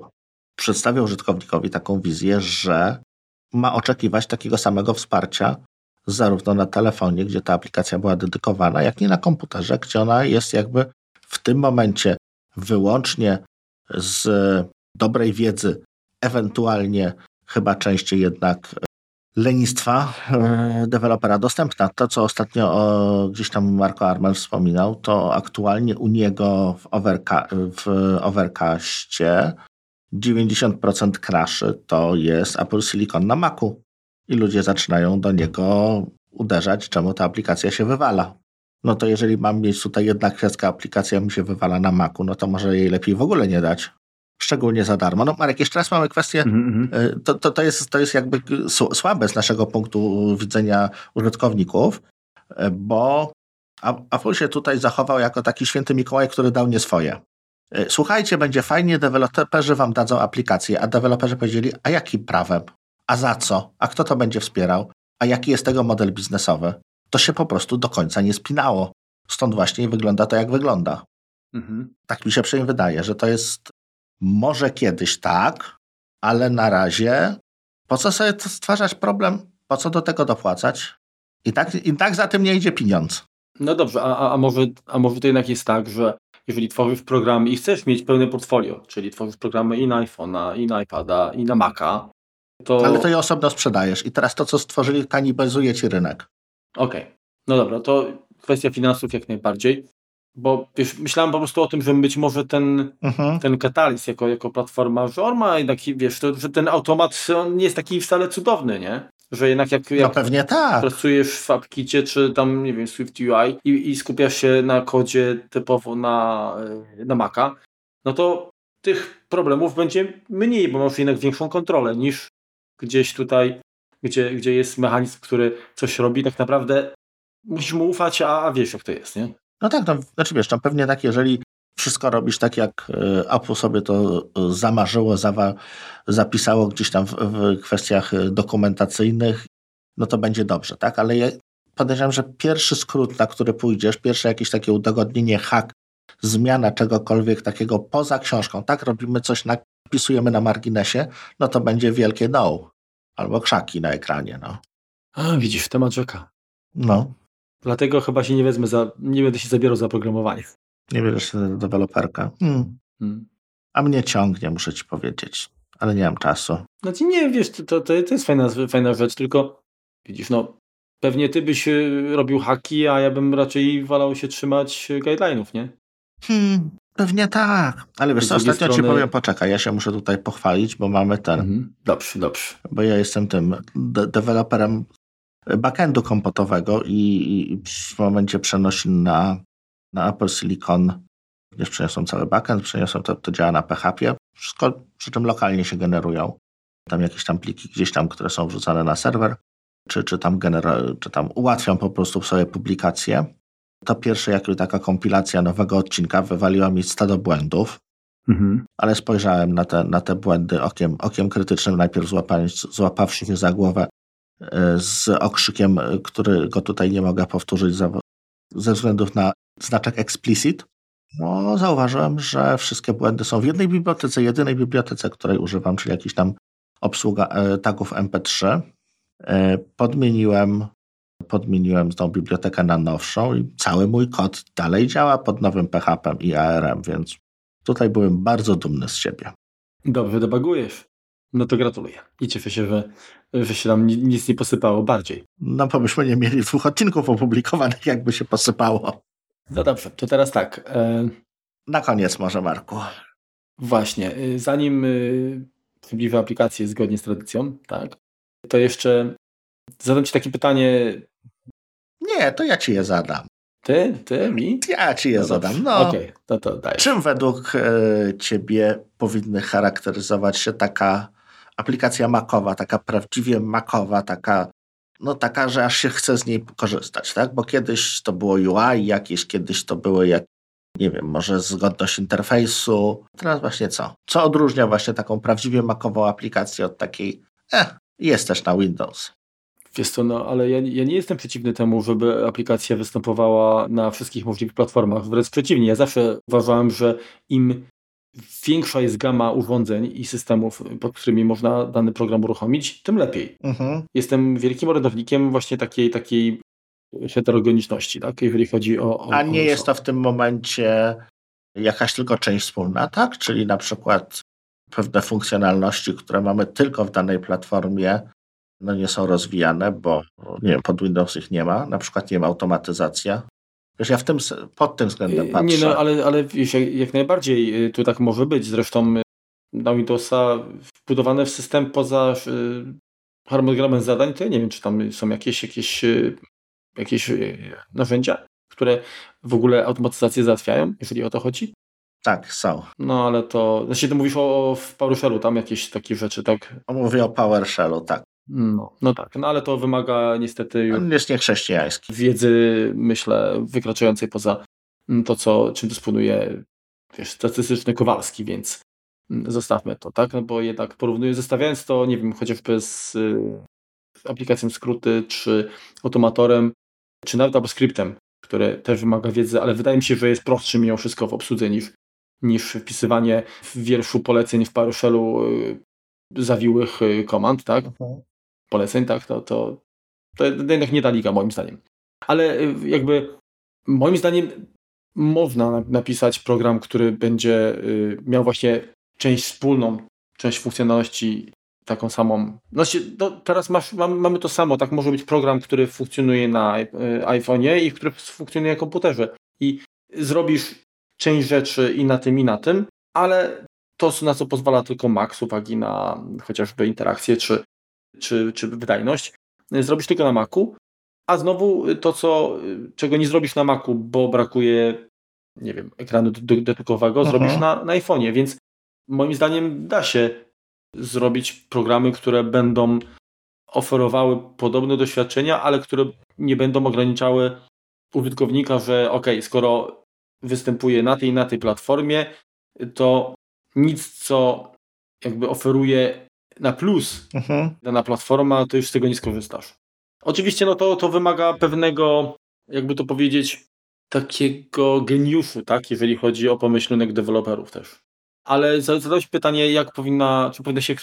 B: przedstawia użytkownikowi taką wizję, że ma oczekiwać takiego samego wsparcia zarówno na telefonie, gdzie ta aplikacja była dedykowana, jak i na komputerze, gdzie ona jest jakby w tym momencie wyłącznie z dobrej wiedzy, ewentualnie chyba częściej jednak lenistwa e, dewelopera dostępna. To, co ostatnio o, gdzieś tam Marco Armel wspominał, to aktualnie u niego w, overca w Overcastie 90% crashy to jest Apple Silicon na Macu i ludzie zaczynają do niego uderzać, czemu ta aplikacja się wywala. No to jeżeli mam mieć tutaj jedna kwestia, aplikacja mi się wywala na Macu, no to może jej lepiej w ogóle nie dać. Szczególnie za darmo. No Marek, jeszcze raz mamy kwestię, mm -hmm. to, to, to, jest, to jest jakby słabe z naszego punktu widzenia użytkowników, e, bo Apple się tutaj zachował jako taki święty Mikołaj, który dał nie swoje. E, słuchajcie, będzie fajnie, deweloperzy wam dadzą aplikację, a deweloperzy powiedzieli, a jakim prawem? A za co? A kto to będzie wspierał? A jaki jest tego model biznesowy? To się po prostu do końca nie spinało. Stąd właśnie wygląda to, jak wygląda. Mhm. Tak mi się przynajmniej wydaje, że to jest może kiedyś tak, ale na razie po co sobie stwarzać problem? Po co do tego dopłacać? I tak, i tak za tym nie idzie pieniądz.
A: No dobrze, a, a, może, a może to jednak jest tak, że jeżeli tworzysz programy i chcesz mieć pełne portfolio, czyli tworzysz programy i na iPhone'a, i na iPada, i na Maca, to...
B: Ale to je osobno sprzedajesz i teraz to, co stworzyli, kanibalizuje ci rynek.
A: Okej. Okay. No dobra, to kwestia finansów jak najbardziej, bo wiesz, myślałem po prostu o tym, że być może ten, mhm. ten Catalyst jako, jako platforma, że on ma taki, wiesz, to, że ten automat on nie jest taki wcale cudowny, nie? Że jednak jak, jak
B: no pewnie tak.
A: pracujesz w AppKicie czy tam, nie wiem, Swift UI i, i skupiasz się na kodzie typowo na, na Maca, no to tych problemów będzie mniej, bo masz jednak większą kontrolę niż gdzieś tutaj gdzie, gdzie jest mechanizm, który coś robi, tak naprawdę musisz mu ufać, a, a wiesz jak to jest, nie?
B: No tak, no, znaczy wiesz, no pewnie tak, jeżeli wszystko robisz tak, jak e, Apple sobie to e, zamarzyło, zawa, zapisało gdzieś tam w, w, kwestiach e, dokumentacyjnych, no to będzie dobrze, tak? Ale ja podejrzewam, że pierwszy skrót, na który pójdziesz, pierwsze jakieś takie udogodnienie, hack, zmiana czegokolwiek takiego poza książką, tak? Robimy coś, napisujemy na marginesie, no to będzie wielkie no. Albo krzaki na ekranie, no.
A: A, widzisz, temat rzeka.
B: No.
A: Dlatego chyba się nie wezmę za, nie będę się zabierał za programowanie.
B: Nie bierzesz się za deweloperka. Hmm. Hmm. A mnie ciągnie, muszę ci powiedzieć, ale nie mam czasu.
A: Znaczy nie, wiesz, to, to, to jest fajna, fajna rzecz, tylko widzisz, no pewnie ty byś e, robił haki, a ja bym raczej wolał się trzymać guideline'ów, nie?
B: Hmm, pewnie tak. Ale wiesz co, ostatnio strony... ci powiem, poczekaj, ja się muszę tutaj pochwalić, bo mamy ten... Mhm.
A: Dobrze, dobrze.
B: Bo ja jestem tym de deweloperem backendu kompotowego i, i w momencie przenosin na, na Apple Silicon również przeniosą cały backend, przeniosą to, to działa na PHP, wszystko przy czym lokalnie się generują. Tam jakieś tam pliki gdzieś tam, które są wrzucane na serwer, czy, czy, tam, genera- czy tam ułatwiam po prostu sobie publikację. To pierwsze, jak taka kompilacja nowego odcinka wywaliła mi stado błędów, mhm. ale spojrzałem na te, na te błędy okiem, okiem krytycznym, najpierw złapawszy się za głowę e, z okrzykiem, którego tutaj nie mogę powtórzyć ze względów na znaczek explicit, no, zauważyłem, że wszystkie błędy są w jednej bibliotece, jedynej bibliotece, której używam, czyli jakiś tam obsługa e, tagów MP3. E, podmieniłem, podmieniłem tą bibliotekę na nowszą i cały mój kod dalej działa pod nowym PHP i ARM, więc tutaj byłem bardzo dumny z siebie.
A: Dobrze debagujesz. No to gratuluję. I cieszę się, że, że się nam nic nie posypało bardziej.
B: No bo byśmy nie mieli dwóch odcinków opublikowanych, jakby się posypało.
A: No dobrze, to teraz tak. E...
B: Na koniec może, Marku.
A: Właśnie, y, zanim przybliżę y, aplikację zgodnie z tradycją, tak, to jeszcze zadam Ci takie pytanie.
B: Nie, to ja Ci je zadam.
A: Ty? Ty? Mi?
B: Ja Ci je
A: no
B: zadam. No.
A: Okay, to, to daj.
B: Czym według e, Ciebie powinny charakteryzować się taka aplikacja makowa, taka prawdziwie makowa, taka no taka, że aż się chce z niej korzystać, tak? Bo kiedyś to było UI jakieś, kiedyś to były jak, nie wiem, może zgodność interfejsu. Teraz właśnie co? Co odróżnia właśnie taką prawdziwie makową aplikację od takiej, eh, jest też na Windows.
A: Wiesz co, no ale ja, ja nie jestem przeciwny temu, żeby aplikacja występowała na wszystkich możliwych platformach. Wręcz przeciwnie, ja zawsze uważałem, że im większa jest gama urządzeń i systemów, pod którymi można dany program uruchomić, tym lepiej. Mhm. Jestem wielkim orędownikiem właśnie takiej, takiej heterogeniczności, tak? jeżeli chodzi o. o
B: A nie
A: o
B: jest to w tym momencie jakaś tylko część wspólna, tak? Czyli na przykład pewne funkcjonalności, które mamy tylko w danej platformie, no nie są rozwijane, bo nie wiem, pod Windows ich nie ma, na przykład nie ma automatyzacja, Wiesz, ja w tym, pod tym względem patrzę.
A: Nie, no, ale, ale wiesz, jak, jak najbardziej y, tu tak może być. Zresztą y, na Windowsa wbudowane w system poza y, harmonogramem zadań, to ja nie wiem, czy tam są jakieś, jakieś, jakieś narzędzia, które w ogóle automatyzację załatwiają, jeżeli o to chodzi.
B: Tak, są.
A: No ale to, znaczy ty mówisz o, o w PowerShellu, tam jakieś takie rzeczy, tak?
B: Mówię o PowerShellu, tak.
A: No, no tak, no ale to wymaga niestety
B: On jest niechrześcijański.
A: wiedzy, myślę, wykraczającej poza mm, to, co, czym dysponuje wiesz, statystyczny Kowalski, więc mm, zostawmy to, tak? No bo jednak porównuję, zestawiając to, nie wiem, chociażby z y, aplikacją skróty, czy automatorem, czy nawet AppScriptem, który też wymaga wiedzy, ale wydaje mi się, że jest prostszy mimo wszystko w obsłudze niż, niż wpisywanie w wierszu poleceń w PowerShellu y, zawiłych y, komand, tak? Mhm poleceń, tak, to, to, to jednak nie ta liga moim zdaniem. Ale y, jakby moim zdaniem można napisać program, który będzie y, miał właśnie część wspólną, część funkcjonalności taką samą. No, no teraz masz, mamy to samo, tak może być program, który funkcjonuje na y, iPhone'ie i który funkcjonuje na komputerze. I zrobisz część rzeczy i na tym, i na tym, ale to, na co pozwala tylko Mac z uwagi na chociażby interakcję, czy czy, czy wydajność, y, zrobisz tylko na Macu, a znowu to, co, y, czego nie zrobisz na Macu, bo brakuje, nie wiem, ekranu dotykowego, mhm. zrobisz na, na iPhone'ie, więc moim zdaniem da się zrobić programy, które będą oferowały podobne doświadczenia, ale które nie będą ograniczały użytkownika, że ok, skoro występuje na tej na tej platformie, to nic, co jakby oferuje na plus mhm. dana platforma, to już z tego nie skorzystasz. Oczywiście no to, to wymaga pewnego, jakby to powiedzieć, takiego geniuszu, tak, jeżeli chodzi o pomyślnych deweloperów też. Ale zadałeś pytanie, jak powinna, czy powinna się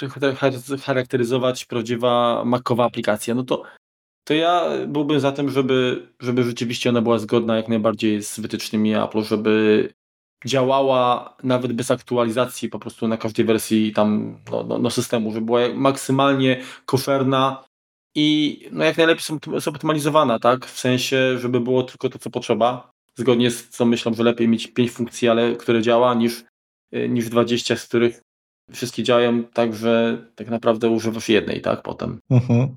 A: charakteryzować prawdziwa makowa aplikacja. No to, to ja byłbym za tym, żeby, żeby rzeczywiście ona była zgodna jak najbardziej z wytycznymi Apple, żeby działała nawet bez aktualizacji po prostu na każdej wersji tam no, no, no systemu, żeby była maksymalnie koszerna i no jak najlepiej zoptymalizowana, tak? W sensie, żeby było tylko to, co potrzeba. Zgodnie z co myślą, że lepiej mieć 5 funkcji, ale które działa, niż, y, niż 20, z których wszystkie działają tak, że tak naprawdę używasz jednej, tak? Potem. Mhm.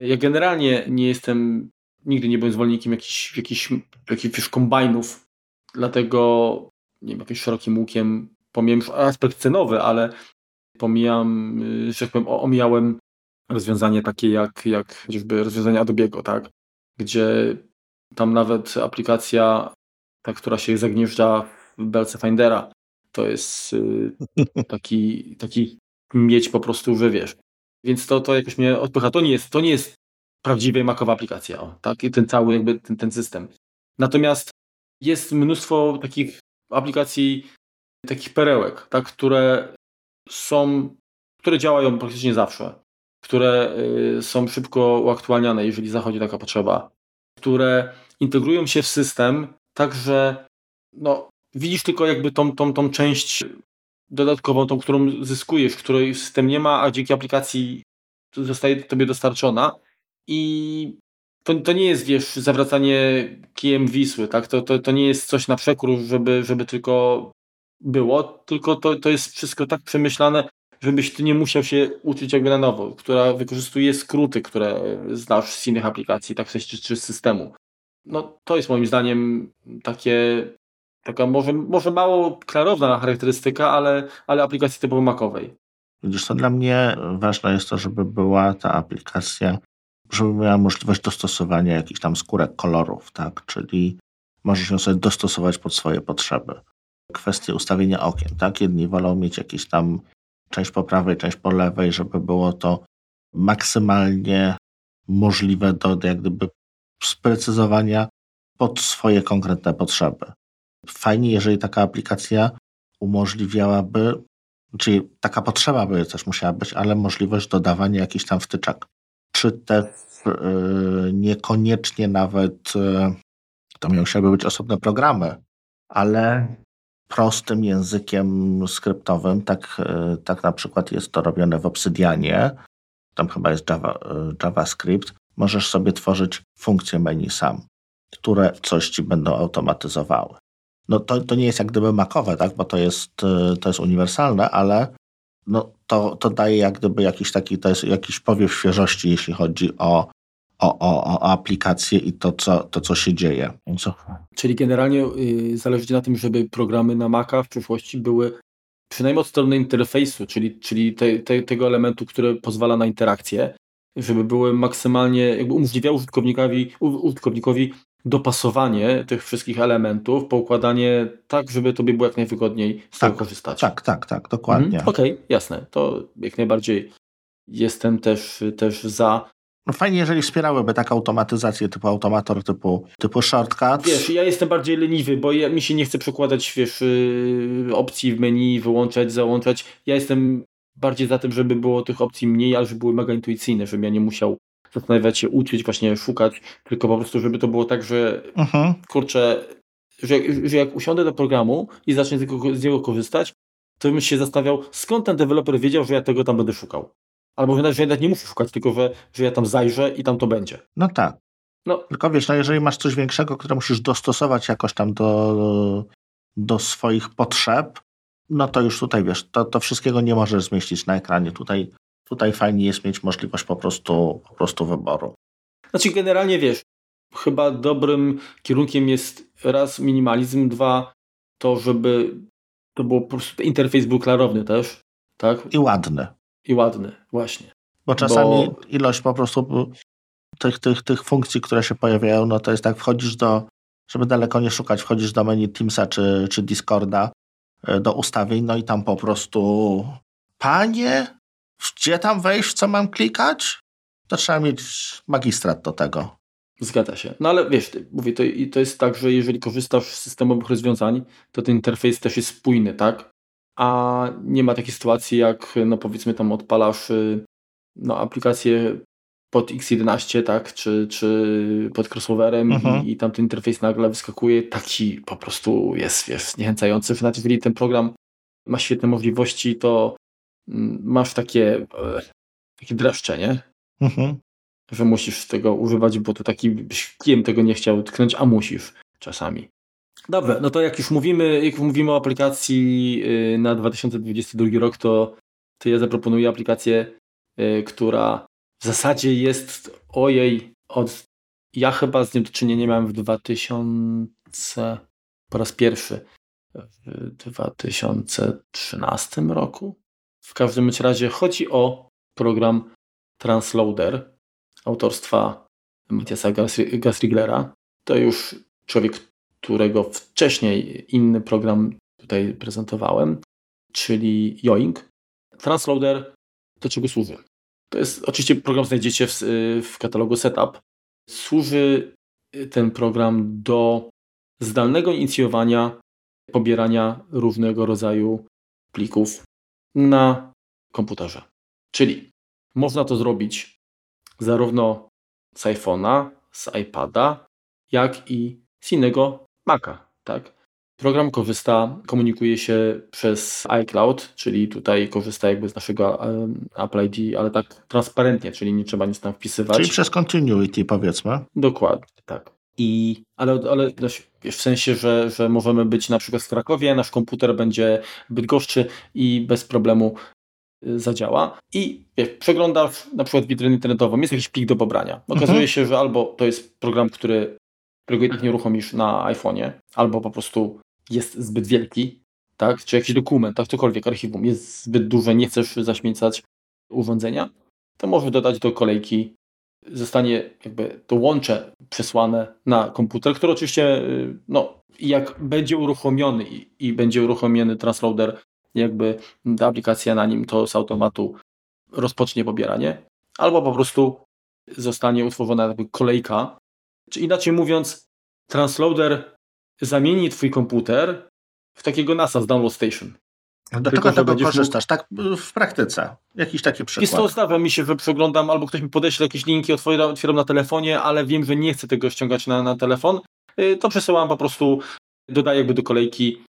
A: Ja generalnie nie jestem, nigdy nie byłem zwolennikiem jakichś, jakichś, jakichś kombajnów, dlatego nie wiem, jakimś szerokim łukiem pomijam już aspekt cenowy, ale pomijam, y, że tak powiem, omijałem rozwiązanie takie jak, jak chociażby rozwiązanie Adobe'ego, tak? Gdzie tam nawet aplikacja, ta, która się zagnieżdża w belce Findera, to jest y, taki, taki mieć po prostu, że wiesz. Więc to, to jakoś mnie odpycha. To nie jest, to nie jest prawdziwa makowa aplikacja, o, tak? I ten cały jakby ten, ten system. Natomiast jest mnóstwo takich aplikacji, takich perełek, tak? które są, które działają praktycznie zawsze które y, są szybko uaktualniane, jeżeli zachodzi taka potrzeba, które integrują się w system, tak że no, widzisz tylko jakby tą, tą, tą część dodatkową, tą, którą zyskujesz, której system nie ma, a dzięki aplikacji zostaje tobie dostarczona i to, to nie jest, wiesz, zawracanie kijem Wisły, tak? To, to, to nie jest coś na przekór, żeby, żeby tylko było, tylko to, to jest wszystko tak przemyślane, żebyś ty nie musiał się uczyć jakby na nowo, która wykorzystuje skróty, które znasz z innych aplikacji, tak czy, czy z systemu. No to jest moim zdaniem takie, taka może, może mało klarowna charakterystyka, ale, ale aplikacji typowo makowej.
B: Widzisz, to dla mnie ważne jest to, żeby była ta aplikacja, żeby miała możliwość dostosowania jakichś tam skórek kolorów, tak? Czyli możesz ją sobie dostosować pod swoje potrzeby. Kwestie ustawienia okien, tak? Jedni wolą mieć jakieś tam część po prawej, część po lewej, żeby było to maksymalnie możliwe do, do jak gdyby sprecyzowania pod swoje konkretne potrzeby. Fajnie, jeżeli taka aplikacja umożliwiałaby, czyli taka potrzeba by też musiała być, ale możliwość dodawania jakichś tam wtyczek. Czy te yy, niekoniecznie nawet yy, to musiały być osobne programy, ale prostym językiem skryptowym. Tak, e, tak na przykład jest to robione w Obsydianie. Tam chyba jest Java, e, JavaScript. Możesz sobie tworzyć funkcje menu sam, które coś ci będą automatyzowały. No to, to nie jest jak gdyby makowe, tak? bo to jest, e, to jest uniwersalne, ale no to, to daje jak gdyby jakiś taki, to jest jakiś powiew świeżości, jeśli chodzi o o, o, o aplikację i to co, to, co się dzieje. Co?
A: Czyli generalnie yy, zależy na tym, żeby programy na Maca w przyszłości były przynajmniej od strony interfejsu, czyli, czyli te, te, tego elementu, który pozwala na interakcję, żeby były maksymalnie, jakby umożliwiały użytkownikowi, użytkownikowi dopasowanie tych wszystkich elementów, poukładanie tak, żeby tobie było jak najwygodniej z tak, tego korzystać.
B: Tak, tak, tak, dokładnie. Mhm,
A: Okej, okay, jasne. To jak najbardziej jestem też, też za.
B: No fajnie, jeżeli wspierałyby taką automatyzację typu automator, typu, typu shortcut.
A: Wiesz, ja jestem bardziej leniwy, bo ja, mi się nie chce przekładać wiesz, yy, opcji w menu, wyłączać, załączać. Ja jestem bardziej za tym, żeby było tych opcji mniej, ale żeby były mega intuicyjne, żebym ja nie musiał zastanawiać się, uczyć, właśnie szukać, tylko po prostu, żeby to było tak, że uh-huh. kurczę, że, że jak usiądę do programu i zacznę z niego, z niego korzystać, to bym się zastanawiał, skąd ten deweloper wiedział, że ja tego tam będę szukał. Albo że jednak nie muszę szukać, tylko że, że ja tam zajrzę i tam to będzie.
B: No tak. No. Tylko wiesz, no jeżeli masz coś większego, które musisz dostosować jakoś tam do, do swoich potrzeb, no to już tutaj wiesz, to, to wszystkiego nie możesz zmieścić na ekranie. Tutaj, tutaj fajnie jest mieć możliwość po prostu, po prostu wyboru.
A: Znaczy generalnie wiesz, chyba dobrym kierunkiem jest raz minimalizm, dwa to, żeby to było po prostu interfejs był klarowny też, tak?
B: I ładny
A: i ładny, właśnie.
B: Bo czasami bo... ilość po prostu tych, tych, tych funkcji, które się pojawiają, no to jest tak, wchodzisz do, żeby daleko nie szukać, wchodzisz do menu Teamsa czy, czy Discorda, e, do ustawień, no i tam po prostu panie, gdzie tam wejść, co mam klikać? To trzeba mieć magistrat do tego.
A: Zgadza się. No ale wiesz, mówię, to, to jest tak, że jeżeli korzystasz z systemowych rozwiązań, to ten interfejs też jest spójny, tak? A nie ma takiej sytuacji, jak no powiedzmy tam odpalasz y, no, aplikację pod X11, tak, czy, czy pod crossoverem mhm. i, i tam ten interfejs nagle wyskakuje, taki po prostu jest, wiesz, zniechęcający. Nawet jeżeli ten program ma świetne możliwości, to masz takie, e, takie dreszcze, nie? Mhm. Że musisz tego używać, bo to taki kijem tego nie chciał tknąć, a musisz czasami. Dobrze, no to jak już mówimy, jak mówimy o aplikacji y, na 2022 rok, to, to ja zaproponuję aplikację, y, która w zasadzie jest ojej od ja chyba z nią do czynienia miałem w 2000 po raz pierwszy w 2013 roku. W każdym razie chodzi o program Transloader autorstwa Matthiasa Gasriglera. To już człowiek, którego wcześniej inny program tutaj prezentowałem, czyli Yoink. Transloader do czego służy? To jest oczywiście program znajdziecie w, w katalogu Setup. Służy ten program do zdalnego inicjowania pobierania różnego rodzaju plików na komputerze. Czyli można to zrobić zarówno z iPhone'a, z iPada, jak i z innego Maca. Tak? Program korzysta, komunikuje się przez iCloud, czyli tutaj korzysta jakby z naszego Apple ID, ale tak transparentnie, czyli nie trzeba nic tam wpisywać.
B: Czyli przez continuity powiedzmy.
A: Dokładnie, tak. I, ale, ale w sensie, że, że możemy być na przykład w Krakowie, nasz komputer będzie Bydgoszczy i bez problemu y, zadziała. I wiesz, przeglądasz na przykład witrynę internetową, jest jakiś plik do pobrania. Okazuje mhm. się, że albo to jest program, który, którego tak nie uruchomisz na iPhone'ie, albo po prostu jest zbyt wielki, tak? czy jakiś dokument, tak, cokolwiek, archiwum jest zbyt duże, nie chcesz zaśmiecać urządzenia, to możesz dodać do kolejki, zostanie jakby to łącze przesłane na komputer, który oczywiście, y, no, jak będzie uruchomiony i, i będzie uruchomiony transloader, jakby ta aplikacja na nim, to z automatu rozpocznie pobieranie, albo po prostu zostanie utworzona jakby kolejka, czy inaczej mówiąc, transloader zamieni twój komputer w takiego NASA z Download Station.
B: Do Tylko, tego korzystasz, mógł... tak w praktyce. Jakiś taki przykład.
A: Jest to zdarza mi się, że przeglądam albo ktoś mi podeśle jakieś linki, otwieram, otwieram na telefonie, ale wiem, że nie chcę tego ściągać na, na telefon. Y, to przesyłam po prostu, dodaję jakby do kolejki.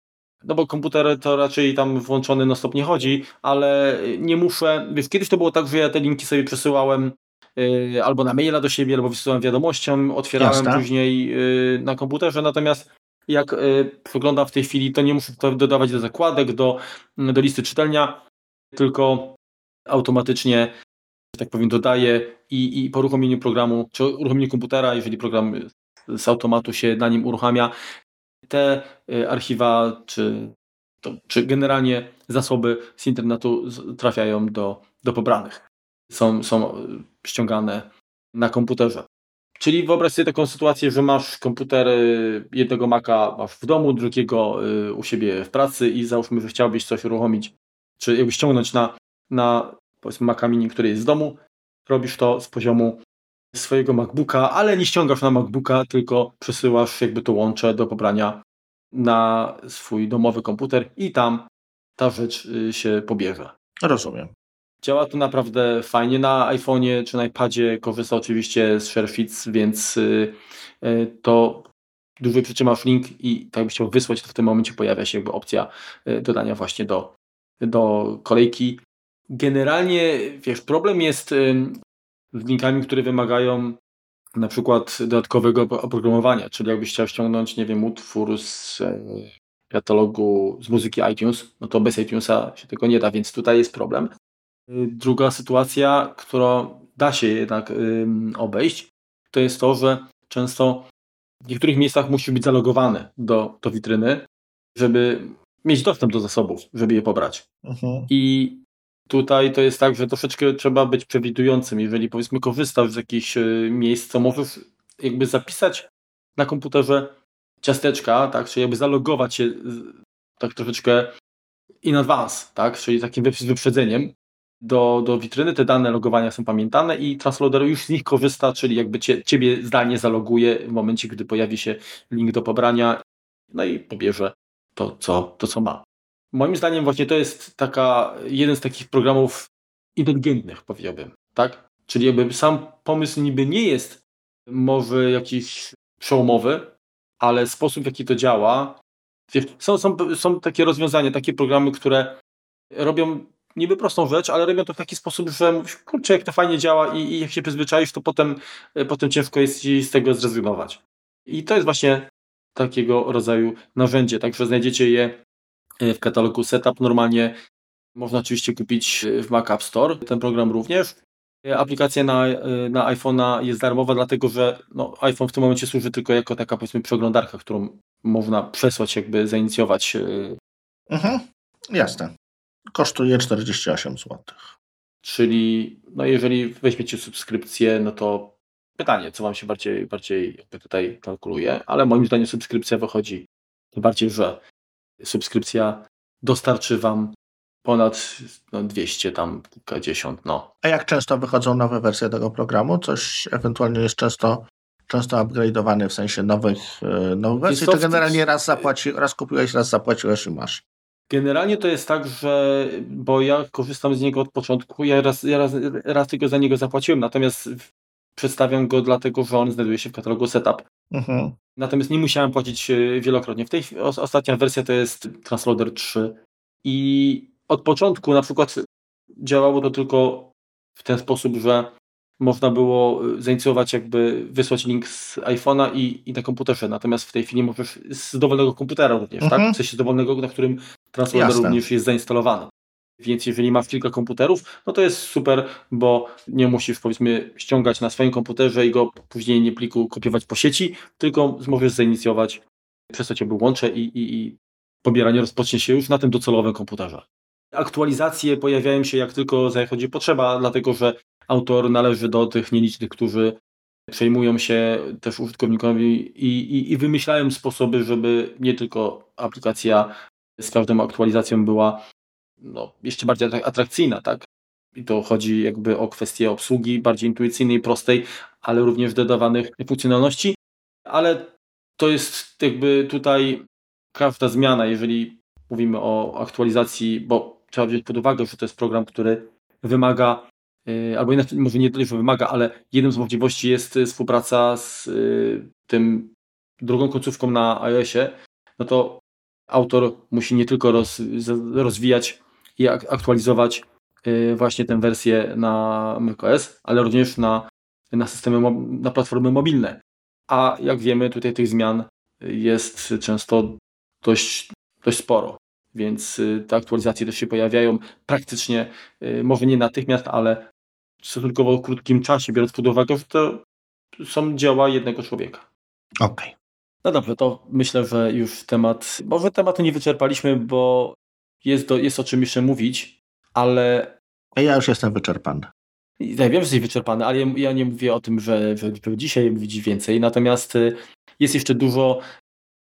A: No bo komputer to raczej tam włączony na stop nie chodzi, ale nie muszę. Wiesz, kiedyś to było tak, że ja te linki sobie przesyłałem yy, albo na maila do siebie, albo wysyłałem wiadomością, otwierałem Jasne. później yy, na komputerze, natomiast jak y, wygląda w tej chwili, to nie muszę to dodawać do zakładek, do, do listy czytelnia, tylko automatycznie, tak powiem, dodaję i, i po uruchomieniu programu, czy uruchomieniu komputera, jeżeli program z automatu się na nim uruchamia, te y, archiwa, czy, to, czy generalnie zasoby z internetu trafiają do, do pobranych. Są, są ściągane na komputerze. Czyli wyobraź sobie taką sytuację, że masz komputer, jednego Maca masz w domu, drugiego y, u siebie w pracy i załóżmy, że chciałbyś coś uruchomić, czy jakby ściągnąć na, na powiedzmy Maca Mini, który jest z domu, robisz to z poziomu swojego MacBooka, ale nie ściągasz na MacBooka, tylko przesyłasz jakby to łącze do pobrania na swój domowy komputer i tam ta rzecz y, się pobierze.
B: Rozumiem.
A: Działa to naprawdę fajnie na iPhone'ie czy na iPadzie. Korzysta oczywiście z ShareFits, więc y, y, to dłużej przytrzymasz link i tak byś chciał wysłać, to w tym momencie pojawia się jakby opcja y, dodania właśnie do, do kolejki. Generalnie, wiesz, problem jest z linkami, które wymagają na przykład dodatkowego oprogramowania, czyli jakbyś chciał ściągnąć, nie wiem, utwór z katalogu z muzyki iTunes, no to bez iTunesa się tego nie da, więc tutaj jest problem. Druga sytuacja, którą da się jednak obejść, to jest to, że często w niektórych miejscach musi być zalogowany do, do witryny, żeby mieć dostęp do zasobów, żeby je pobrać. Mhm. I Tutaj to jest tak, że troszeczkę trzeba być przewidującym. Jeżeli powiedzmy korzystasz z jakichś e, miejsc, to możesz jakby zapisać na komputerze ciasteczka, tak, czyli jakby zalogować się tak troszeczkę in advance, tak, czyli takim wyprzedzeniem do, do witryny, te dane logowania są pamiętane i Transloader już z nich korzysta, czyli jakby cie, ciebie zdalnie zaloguje w momencie, gdy pojawi się link do pobrania, no i pobierze to, co, to, co ma. Moim zdaniem właśnie to jest taka, jeden z takich programów inteligentnych, powiedziałbym, tak? Czyli jakby sam pomysł niby nie jest może jakiś przełomowy, ale sposób, w jaki to działa, wiesz, są, są, są takie rozwiązania, takie programy, które robią niby prostą rzecz, ale robią to w taki sposób, że kurczę, jak to fajnie działa i, i jak się przyzwyczaisz, to potem, e, potem ciężko jest ci z tego zrezygnować. I to jest właśnie takiego rodzaju narzędzie, także znajdziecie je e, w katalogu Setup. Normalnie można oczywiście kupić w Mac App Store, ten program również. E, aplikacja na, na iPhone'a jest darmowa, dlatego że no, iPhone w tym momencie służy tylko jako taka powiedzmy przeglądarka, którą można przesłać, jakby zainicjować.
B: Mhm, jasne kosztuje 48 zł.
A: Czyli no jeżeli weźmiecie subskrypcję, no to pytanie, co Wam się bardziej, bardziej jakby tutaj kalkuluje, ale moim zdaniem subskrypcja wychodzi tym bardziej, że subskrypcja dostarczy Wam ponad no, 200, tam kilkadziesiąt, no.
B: A jak często wychodzą nowe wersje tego programu? Coś ewentualnie jest często często upgrade'owany w sensie nowych, e, nowych wersji, czy generalnie raz zapłaci, raz kupiłeś, raz zapłaciłeś i masz?
A: Generalnie to jest tak, że bo ja korzystam z niego od początku, ja raz, ja raz, raz tylko za niego zapłaciłem, natomiast przedstawiam go dlatego, że on znajduje się w katalogu Setup. Mhm. Natomiast nie musiałem płacić e, wielokrotnie. W tej ostatnia wersja to jest Transloader 3 i od początku na przykład działało to tylko w ten sposób, że można było y, zainicjować jakby wysłać link z iPhone'a i, i na komputerze. Natomiast w tej chwili możesz z dowolnego komputera również, tak? Mhm. W sensie z dowolnego, na którym translator również jest zainstalowany. Więc jeżeli masz kilka komputerów, no to jest super, bo nie musisz powiedzmy ściągać na swoim komputerze i go później nie pliku kopiować po sieci, tylko możesz zainicjować, przez co cię łącze i, i, i pobieranie rozpocznie się już na tym docelowym komputerze. Aktualizacje pojawiają się jak tylko zachodzi potrzeba, dlatego że autor należy do tych nielicznych, którzy przejmują się też użytkownikowi i, i, i wymyślają sposoby, żeby nie tylko aplikacja z każdą aktualizacją była no, jeszcze bardziej atrakcyjna, tak? I to chodzi jakby o kwestię obsługi bardziej intuicyjnej, prostej, ale również dodawanych funkcjonalności. Ale to jest jakby tutaj każda zmiana, jeżeli mówimy o aktualizacji, bo trzeba wziąć pod uwagę, że to jest program, który wymaga Y, albo inaczej, może nie tyle, że wymaga, ale jedną z możliwości jest współpraca z y, tym drugą końcówką na iOSie, no to autor musi nie tylko roz, rozwijać i aktualizować właśnie tę wersję na macOS, ale również na, na systemy, na platformy mobilne. A jak wiemy, tutaj tych zmian jest często dość, dość sporo więc te aktualizacje też się pojawiają praktycznie, może nie natychmiast, ale w stosunkowo krótkim czasie, biorąc pod uwagę, że to są dzieła jednego człowieka.
B: Okej. Okay.
A: No dobrze, to myślę, że już temat, może tematu nie wyczerpaliśmy, bo jest, do, jest o czym jeszcze mówić, ale...
B: Ja już jestem wyczerpany.
A: Ja wiem, że jesteś wyczerpany, ale ja nie mówię o tym, że, że dzisiaj mówić więcej, natomiast y, jest jeszcze dużo,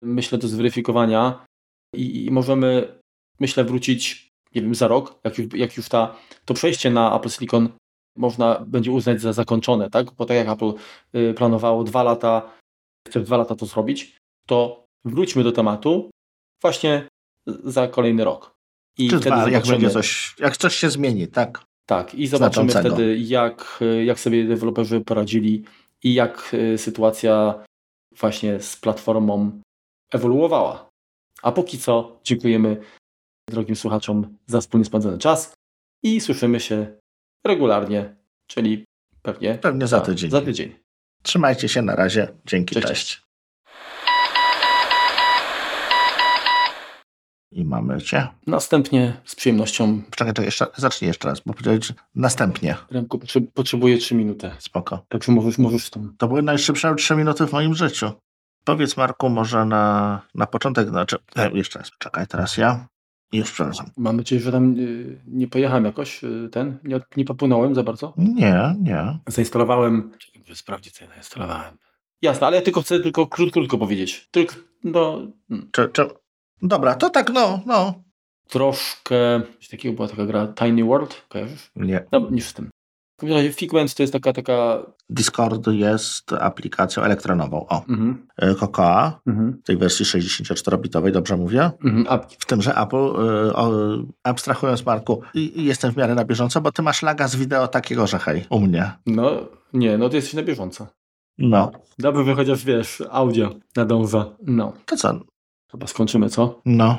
A: myślę, do zweryfikowania i, i możemy, myślę, wrócić, nie wiem, za rok, jak już, jak już ta, to przejście na Apple Silicon można będzie uznać za zakończone, tak? Bo tak jak Apple y, planowało dwa lata, chce dwa lata to zrobić, to wróćmy do tematu właśnie za kolejny rok.
B: I Czy wtedy dwa, jak będzie coś, jak coś się zmieni, tak?
A: Tak, i zobaczymy wtedy, jak, jak sobie deweloperzy poradzili i jak y, sytuacja właśnie z platformą ewoluowała. A póki co dziękujemy drogim słuchaczom za wspólnie spędzony czas i słyszymy się regularnie, czyli pewnie,
B: pewnie za, tydzień.
A: za tydzień.
B: Trzymajcie się na razie. Dzięki,
A: cześć. cześć.
B: I mamy cię.
A: Następnie z przyjemnością.
B: Czekaj, czekaj, jeszcze, zacznij jeszcze raz, bo powiedziałeś następnie.
A: Remku, potrzebuję 3 minuty.
B: Spoko.
A: Także możesz, możesz tam.
B: To były najszybsze 3 minuty w moim życiu. Powiedz Marku, może na, na początek, znaczy, e, jeszcze raz, czekaj, teraz ja. Już, przepraszam.
A: Mam nadzieję, że tam y, nie pojechałem jakoś, y, ten, nie, nie popłynąłem za bardzo.
B: Nie, nie.
A: Zainstalowałem, czekaj, sprawdzić, co ja zainstalowałem. Jasne, ale ja tylko chcę tylko krótko, krótko powiedzieć. Tylko, no, mm,
B: Czy, czy... Dobra, to tak, no, no.
A: troszkę, takiego była taka gra Tiny World, kojarzysz?
B: Nie.
A: No, niż z tym. Każdym razie Figment to jest taka, taka...
B: Discord jest aplikacją elektronową. O,
A: Mhm,
B: y, Cocoa
A: mhm,
B: w tej wersji 64-bitowej, dobrze mówię?
A: mhm, apki.
B: W tym, że Apple, y, o, abstrahując Marku, jestem w miarę na bieżąco, bo ty masz laga z wideo takiego, że hej, u mnie.
A: No, nie, no to jesteś na bieżąco.
B: No,
A: Dobrze, chociaż wiesz, audio nadąża. No,
B: to co?
A: chyba skończymy, co?
B: No,